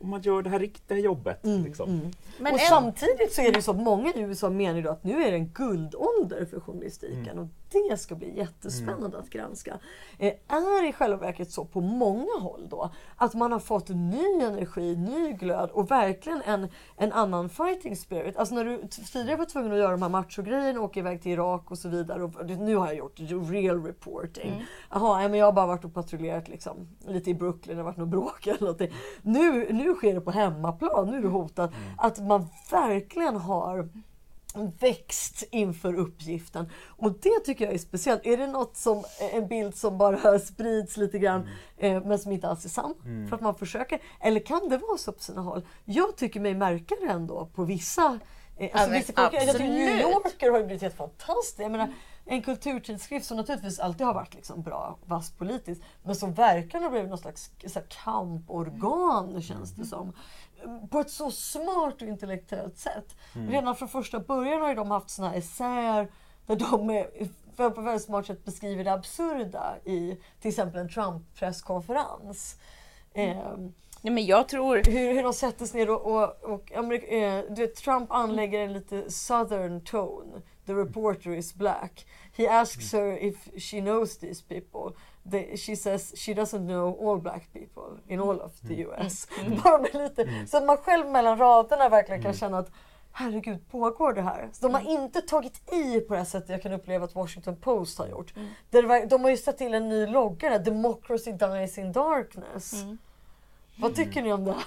om man gör det här riktiga jobbet. Mm, liksom. mm. Men och en- samtidigt så är det så att många i USA menar att nu är det en guldålder för journalistiken Mm. och det ska bli jättespännande att granska. Eh, är i själva verket så på många håll då att man har fått ny energi, ny glöd och verkligen en, en annan fighting spirit. Alltså när du tidigare var tvungen att göra de här machogrejerna, åka iväg till Irak och så vidare och nu har jag gjort real reporting. Jaha, ja, men jag har bara varit och patrullerat liksom, lite i Brooklyn, det har varit något bråk eller någonting. Nu, nu sker det på hemmaplan, nu är det hotat. Att man verkligen har växt inför uppgiften. Och det tycker jag är speciellt. Är det något som, en bild som bara [LAUGHS] sprids lite grann eh, men som inte alls är sann? För att man försöker. Eller kan det vara så på sina håll? Jag tycker mig märka det ändå på vissa eh, alltså men vissa jag tycker New. Yorker har ju blivit helt fantastiskt. Jag menar, en kulturtidskrift som naturligtvis alltid har varit liksom bra, vass politiskt, men som verkligen har blivit någon slags så här, kamporgan känns det som. På ett så smart och intellektuellt sätt. Redan från första början har de haft såna här essäer där de är, för på väldigt smart sätt beskriver det absurda i till exempel en Trump-presskonferens. Ehm, Nej, men jag tror... hur, hur de sätter sig ner och, och, och eh, du vet, Trump anlägger en lite southern tone. The reporter is black. He asks her if she knows these people. They, she says she doesn't know all black people in all of the US. [LAUGHS] Bara med lite, Så att man själv mellan raderna verkligen kan känna att herregud, pågår det här? Så de har inte tagit i på det här sättet jag kan uppleva att Washington Post har gjort. Var, de har ju satt till en ny logga där, Democracy dies in darkness. Vad tycker ni om det?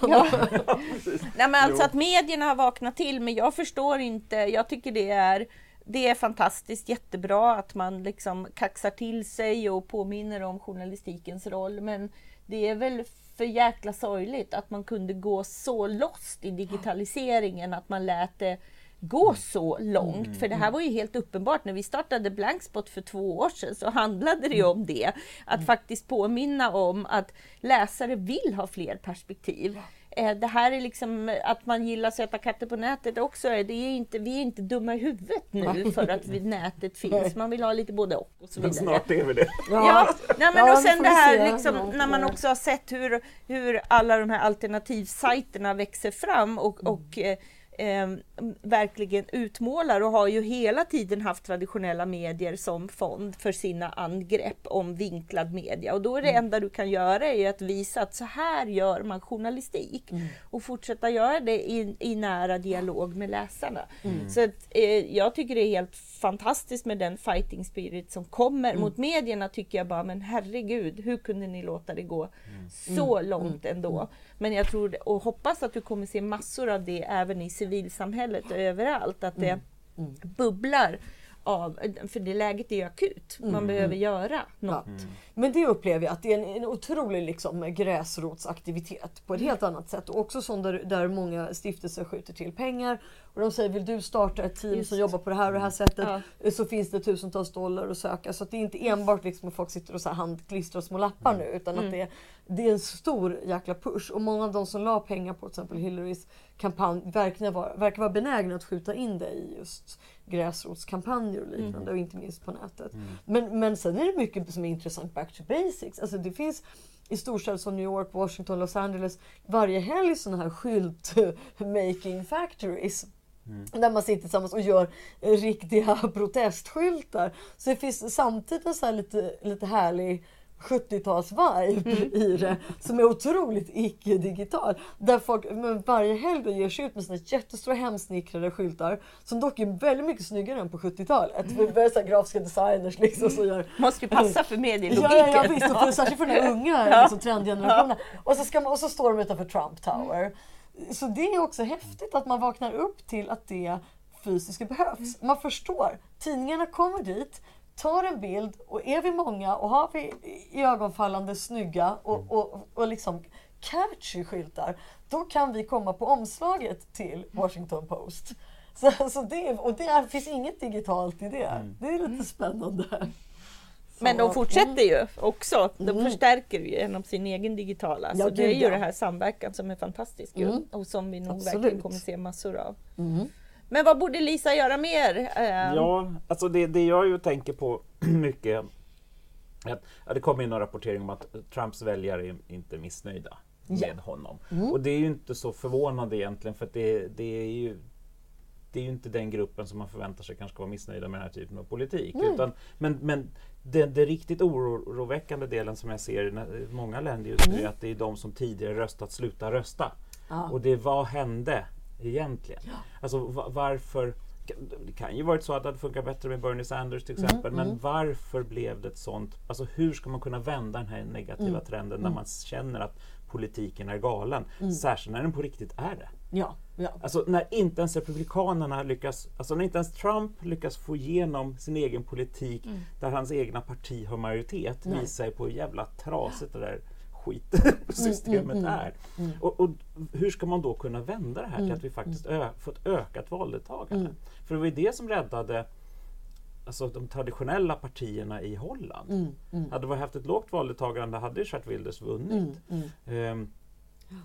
[LAUGHS] [LAUGHS] Nej, men alltså att medierna har vaknat till, men jag förstår inte. Jag tycker det är, det är fantastiskt jättebra att man liksom kaxar till sig och påminner om journalistikens roll. Men det är väl för jäkla sorgligt att man kunde gå så lost i digitaliseringen att man lät det gå så långt. För det här var ju helt uppenbart. När vi startade Blankspot för två år sedan så handlade det ju om det. Att faktiskt påminna om att läsare vill ha fler perspektiv. Eh, det här är liksom att man gillar söta katter på nätet också. Det är inte, vi är inte dumma i huvudet nu för att vi, nätet [LAUGHS] finns. Man vill ha lite både och. och så vidare. Snart är vi det. Ja, nej, men Ja, och sen det här liksom, Ja, när man ja. också har sett hur, hur alla de här alternativsajterna växer fram och, Mm. och eh, eh, verkligen utmålar och har ju hela tiden haft traditionella medier som fond för sina angrepp om vinklad media. Och då är det Mm. enda du kan göra är att visa att så här gör man journalistik Mm. och fortsätta göra det i, i nära dialog med läsarna. Mm. Så att, eh, jag tycker det är helt fantastiskt med den fighting spirit som kommer. Mm. Mot medierna tycker jag bara, men herregud, hur kunde ni låta det gå så Mm. långt ändå? Men jag tror och hoppas att du kommer se massor av det även i civilsamhället och överallt. Att det Mm. bubblar av, för det läget är ju akut. Man Mm. behöver göra Ja. något. Men det upplever jag att det är en, en otrolig liksom, gräsrotsaktivitet på ett helt annat sätt. Och också sån där, där många stiftelser skjuter till pengar. Och de säger, vill du starta ett team Just. som jobbar på det här och det här sättet Ja. så finns det tusentals dollar att söka. Så att det är inte enbart liksom att folk sitter och så här handklistrar små lappar nu utan Mm. att det, det är en stor jäkla push. Och många av de som la pengar på till exempel Hillarys kampanj verkar vara, verkar vara benägna att skjuta in det i just gräsrotskampanjer och liknande Mm. och inte minst på nätet. Men, men sen är det mycket som är intressant back to basics. Alltså det finns i storstäder som New York, Washington, Los Angeles varje helg sådana här skylt-making [LAUGHS] factories. Där man sitter tillsammans och gör riktiga [LAUGHS] protestskyltar. Så det finns samtidigt en så här lite, lite härlig 70-tals-vibe i det som är otroligt icke-digital. Där folk men varje helg ger sig ut med såna jättestora hemsnickrade skyltar som dock är väldigt mycket snyggare än på 70-talet. Mm. Är så grafiska designers liksom som gör [LAUGHS] Måste ju passa för Ja, medielogiken. ja, ja visst, och för, särskilt för den här [LAUGHS] unga liksom, trendgenerationen. Och, så ska man, och så står de utanför Trump Tower. Så det är också häftigt att man vaknar upp till att det fysiska behövs. Man förstår. Tidningarna kommer dit, tar en bild och är vi många och har vi i ögonfallande snygga och, och, och liksom catchy skyltar, då kan vi komma på omslaget till Washington Post. [LAUGHS] Så, så det, och det finns inget digitalt i det. Det är lite spännande. Men de fortsätter ju också. De Mm. förstärker ju genom sin egen digitala. Ja, så det är ju ja. det här samverkan som är fantastisk ju. Mm. och som vi nog Absolut. verkligen kommer se massor av. Mm. Men vad borde Lisa göra mer? Eh, Ja, alltså det, det jag ju tänker på [CLEARS THROAT] mycket är att det kom in någon rapportering om att Trumps väljare är inte missnöjda med honom. Och det är ju inte så förvånande egentligen för att det, det är ju det är ju inte den gruppen som man förväntar sig kanske vara missnöjda med den här typen av politik. Utan, men men det, det riktigt oroväckande delen som jag ser i många länder just nu är att det är de som tidigare röstat slutar rösta. Ja. Och det vad hände egentligen? Alltså va- varför det kan ju varit så att det hade funkat bättre med Bernie Sanders till exempel. Men varför blev det ett sånt? Alltså hur ska man kunna vända den här negativa trenden när man känner att politiken är galen? Särskilt när den på riktigt är det. Ja, ja. Alltså när inte ens Republikanerna lyckas, alltså när inte ens Trump lyckas få igenom sin egen politik där hans egna parti har majoritet Nej. visar på hur jävla trasigt det där skitsystemet [LAUGHS] är. Och, och hur ska man då kunna vända det här till att vi faktiskt ö, får ett ökat valdeltagande? För det var ju det som räddade alltså, de traditionella partierna i Holland. Hade vi haft ett lågt valdeltagande hade ju Geert Wilders vunnit. Ehm,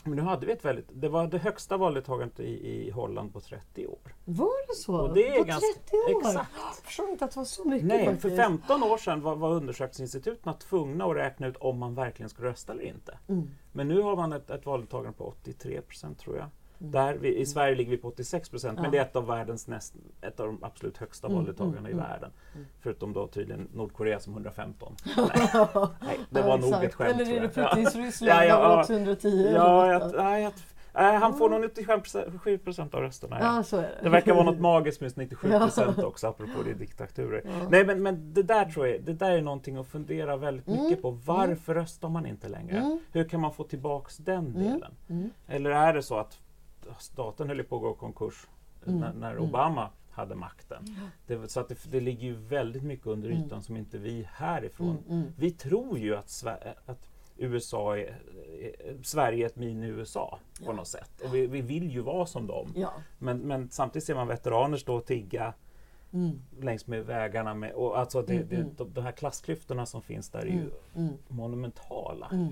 men nu hade vi ett väldigt, det var det högsta valdeltagandet i, i Holland på 30 år. Var det så? Och det är på ganska- 30 år? exakt. Jag förstår inte att det var så mycket Nej, faktiskt. för 15 år sedan var, var undersökningsinstituten tvungna att räkna ut om man verkligen ska rösta eller inte. Mm. Men nu har man ett, ett valdeltagande på 83 procent tror jag. Där vi, I Sverige ligger vi på 86 procent, men Mm. Det är ett av världens näst, ett av de absolut högsta Mm, valdeltagarna mm, i mm. världen. Förutom då tydligen Nordkorea som 115. [LAUGHS] Nej, nej det var nog ett skämt Eller är det. Putins Ryssland Ja, ja, också 110? Ja, jag, nej, jag, nej, han får nog 97 procent av rösterna. Ja. ja, så är det. Det verkar vara något [LAUGHS] magiskt med 97 procent också, apropå det diktaturer. Ja. Nej, men, men det där tror jag det där är någonting att fundera väldigt Mm. mycket på. Varför röstar man inte längre? Mm. Hur kan man få tillbaks den Mm. delen? Mm. Eller är det så att staten höll på att gå i konkurs Mm. när, när Mm. Obama hade makten? Det, så att det, det ligger ju väldigt mycket under Mm. ytan som inte vi härifrån Mm, mm. vi tror ju att, Sver- att USA är, är, Sverige är ett mini-USA på Ja. något sätt. Och vi, vi vill ju vara som dem. Ja. Men, men samtidigt ser man veteraner stå och tigga längs med vägarna. Med, och alltså det, det, de, de här klassklyftorna som finns där är ju monumentala.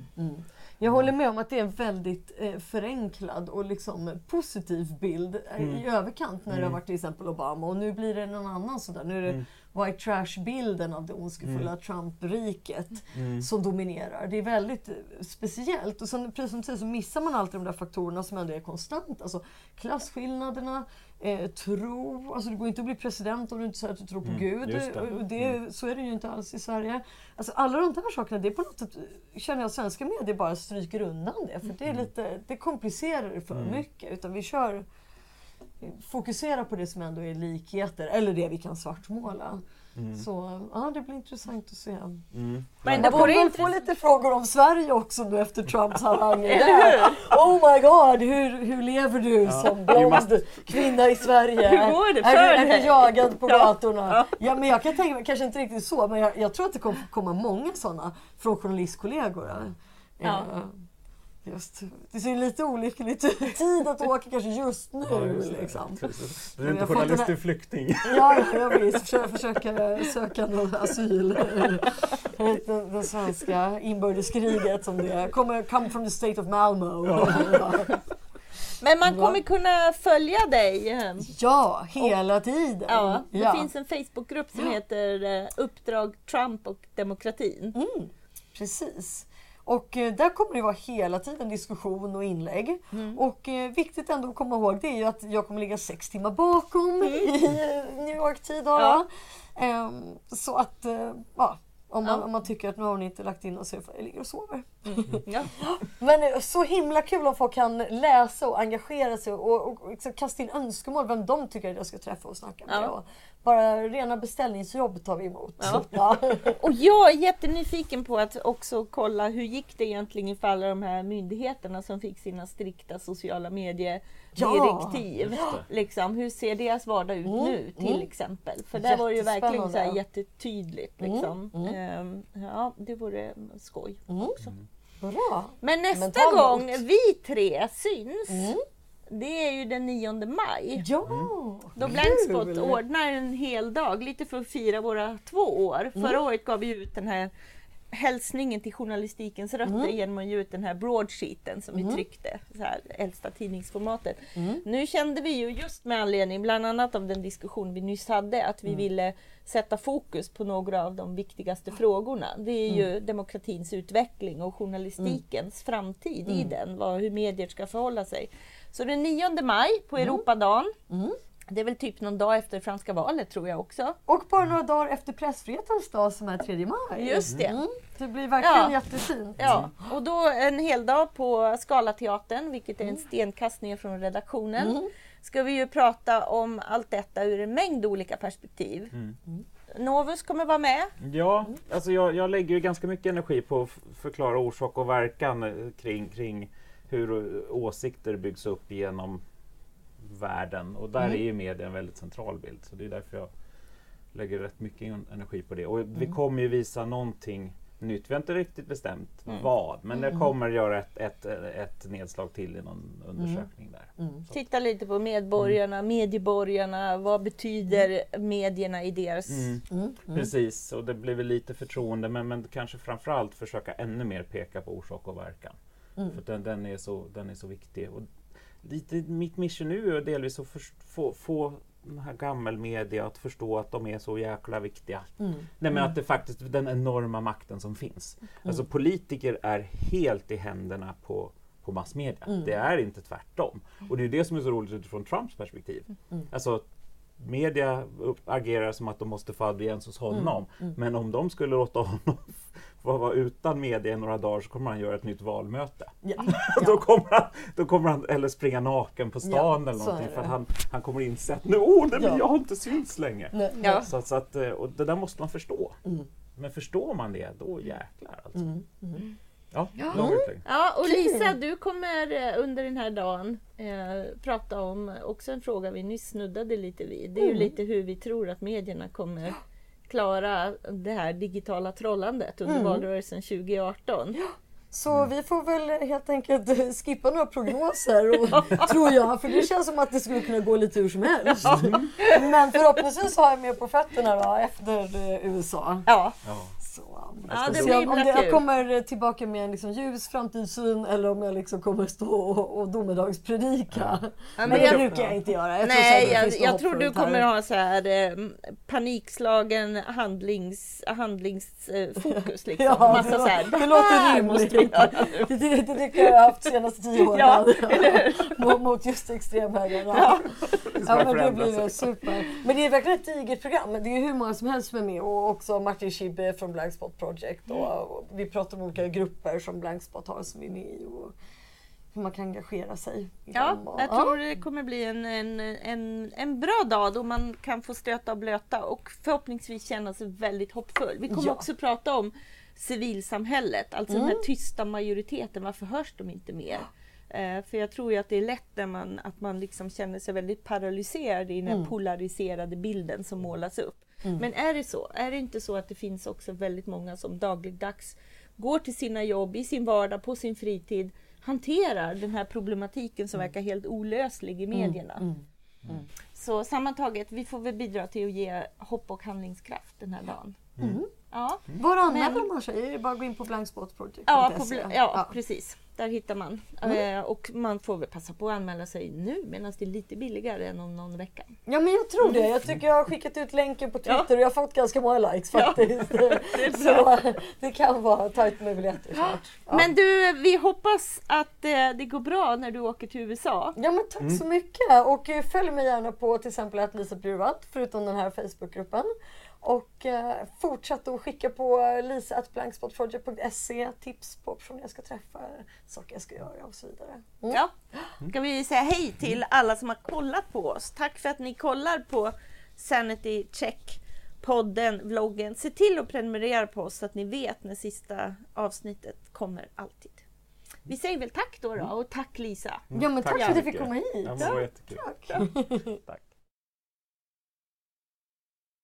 Jag håller med om att det är en väldigt eh, förenklad och liksom positiv bild eh, i överkant när det har varit till exempel Obama. Och nu blir det någon annan sådär. Nu är det white trash-bilden av det ondskefulla Trump-riket som dominerar. Det är väldigt eh, speciellt. Och sen, precis som du säger så missar man alltid de där faktorerna som ändå är konstanta. Alltså klasskillnaderna, eh, tro. Alltså det går inte att bli president om du inte säger att du tror på Gud. just det. Det, Så är det ju inte alls i Sverige. Alltså alla de där sakerna, det är på något sätt känner jag svenska medier bara stryker undan det. För det, är lite, det komplicerar det för mycket. Utan vi kör fokusera på det som ändå är likheter, eller det vi kan svartmåla. Så ja, det blir intressant att se. Mm. Men Jag det kommer väl få lite frågor om Sverige också nu efter Trumps hur? Oh my god, hur, hur lever du som blond kvinna i Sverige? Hur går det är, för du, är du jagad på Ja. gatorna? Ja. men jag kan tänka mig, kanske inte riktigt så, men jag, jag tror att det kommer komma många sådana från journalistkollegor. Ja. Just, det ser lite olyckligt ut. Tid att åka kanske just nu. Ja, just det. liksom. Du är Jag inte journalist, du är flykting. Ja, jag visst. Försöka, försöka söka någon asyl. Den, den svenska inbördeskriget som det. Kommer come from the state of Malmö. Ja, Men man kommer kunna följa dig. ja hela tiden. Ja, det Ja. finns en Facebookgrupp som heter eh, Uppdrag Trump och demokratin. Mm. Precis. Och eh, där kommer det vara hela tiden diskussion och inlägg. Mm. Och eh, viktigt ändå att komma ihåg det är ju att jag kommer ligga sex timmar bakom [LAUGHS] i eh, New York-tid. jag. Ehm, så att, eh, ja, om man, Ja. om man tycker att nu har ni inte lagt in och så jag ligger och sover. [LAUGHS] Ja. Men eh, så himla kul om folk kan läsa och engagera sig och, och, och liksom kasta in önskemål vem de tycker att jag ska träffa och snacka med. Ja. Och bara rena beställningsjobb tar vi emot. Ja. [LAUGHS] [LAUGHS] Och jag är jättenyfiken på att också kolla hur gick det egentligen för alla de här myndigheterna som fick sina strikta sociala mediedirektiv. Ja. Liksom, hur ser deras vardag ut Mm, nu till mm. exempel? För där var det ju verkligen så här jättetydligt. Liksom. Mm, Ehm, ja, det vore skoj också. Bra. Men nästa Men gång vi tre syns, Mm. det är ju den 9 maj. Ja! Då Kul. Blindspot ordnar en hel dag, lite för att fira våra två år. Mm. Förra året gav vi ut den här hälsningen till journalistikens rötter Mm. genom att ge ut den här broadsheeten som vi tryckte, så här, äldsta tidningsformatet. Mm. Nu kände vi ju just med anledning bland annat av den diskussion vi nyss hade att Mm. vi ville sätta fokus på några av de viktigaste frågorna. Det är Mm. ju demokratins utveckling och journalistikens framtid i Mm. den, vad, hur medier ska förhålla sig. Så den 9 maj på Europadagen, Mm. Det är väl typ någon dag efter franska valet tror jag också. Och bara några dagar efter pressfrihetens dag som är 3 maj. Just det. Mm. Det blir verkligen Ja. jättefint. Ja, och då en hel dag på Scalateatern, vilket är en stenkast ner från redaktionen, Mm. ska vi ju prata om allt detta ur en mängd olika perspektiv. Novus kommer vara med. Ja, alltså jag, jag lägger ju ganska mycket energi på att förklara orsak och verkan eh, kring, kring hur eh, åsikter byggs upp genom världen. Och där är ju media en väldigt central bild. Så det är därför jag lägger rätt mycket en- energi på det. Och vi kommer ju visa någonting nytt. Vi har inte riktigt bestämt vad, men det kommer göra ett, ett, ett nedslag till i någon undersökning där. Så- Titta lite på medborgarna, medieborgarna, vad betyder medierna i deras... Mm. Precis, och det blir väl lite förtroende men, men kanske framförallt försöka ännu mer peka på orsak och verkan. För den, den, är så, den är så viktig. Och lite, mitt mission nu är delvis att förs- få, få den här gammelmedia att förstå att de är så jäkla viktiga. Mm. Nej, men att det faktiskt den enorma makten som finns. Alltså politiker är helt i händerna på, på massmedia. Det är inte tvärtom. Och det är det som är så roligt utifrån Trumps perspektiv. Alltså, media agerar som att de måste få audiens hos honom. Men om de skulle låta honom vara utan media i några dagar så kommer han göra ett nytt valmöte. Ja. [LAUGHS] då, kommer han, då kommer han eller springa naken på stan Ja, eller någonting för han, han kommer inse att nu, oh, nej, Ja. jag har inte synts längre. Nej, Ja. Så, så att, eh, och det där måste man förstå. Mm. Men förstår man det, då jäklar alltså. Mm. Mm. Ja, utläggning. Ja, och. Lisa, du kommer eh, under den här dagen eh, prata om också en fråga vi nyss snuddade lite vid. Det är ju Mm. lite hur vi tror att medierna kommer klara det här digitala trollandet under Mm. valrörelsen 2018. Så vi får väl helt enkelt eh, skippa några prognoser, och, [LAUGHS] tror jag. För det känns som att det skulle kunna gå lite hur som helst. Men förhoppningsvis har jag mer på fötterna då, efter eh, USA. Ja. Ja. Så, Ja, det blir om det, jag kommer tillbaka med en liksom ljus framtidssyn eller om jag liksom kommer stå och, och domedagspredika. Ja, Men men det jag- brukar jag inte göra. Jag tror Nej, det jag, jag tror du kommer ha så här eh, panikslagen handlings, handlingsfokus. [LAUGHS] Liksom. Ja, Massa det, så här, låter- det låter rimligt. [LAUGHS] Det, det, det tycker jag har haft de senaste tio åren. [LAUGHS] Ja, mot, mot just extremhögern. Ja. Ja, men det blir super. Men det är verkligen ett digert program. Det är hur många som helst som är med och också Martin Schibbye från Blank Spot Project. Och, och vi pratar om olika grupper som Blank Spot har som vi är med i och hur man kan engagera sig i Ja. Och- jag tror det kommer bli en, en, en, en bra dag då man kan få stöta och blöta och förhoppningsvis känna sig väldigt hoppfull. Vi kommer Ja. också prata om civilsamhället, alltså den Mm. här tysta majoriteten. Varför hörs de inte mer? Eh, för jag tror ju att det är lätt när man, att man liksom känner sig väldigt paralyserad i den Mm. polariserade bilden som målas upp. Men är det så? Är det inte så att det finns också väldigt många som dagligdags går till sina jobb i sin vardag, på sin fritid, hanterar den här problematiken som verkar helt olöslig i medierna. Mm. Så sammantaget, vi får väl bidra till att ge hopp och handlingskraft den här dagen. Mm. Ja, Var anmäler Men- man sig? Är det bara att gå in på blankspotproject.se? ja, på, bl- ja, Ja. precis. Där hittar man. Mm. Eh, och man får väl passa på att anmäla sig nu medan det är lite billigare än om någon vecka. Ja men jag tror det. Jag tycker jag har skickat ut länken på Twitter och jag har fått ganska många likes Ja, [LAUGHS] faktiskt. är [LAUGHS] Så det kan vara tajt med biljetter snart. Ja. Men du, vi hoppas att eh, det går bra när du åker till USA. Ja men tack så mycket och eh, följ mig gärna på till exempel att Lisa Bjurvalt förutom den här Facebookgruppen. Och eh, fortsätt att skicka på lisa.blankspotproject.se tips på personer jag ska träffa, saker jag ska göra och så vidare. Mm. Ja. Ska vi säga hej till alla som har kollat på oss. Tack för att ni kollar på Sanity Check podden, vloggen. Se till att prenumerera på oss så att ni vet när sista avsnittet kommer alltid. Vi säger väl tack då, då och tack Lisa. Ja men tack, Tack för att jag fick komma hit. Ja, men det var jättekul. Tack. [LAUGHS] Tack.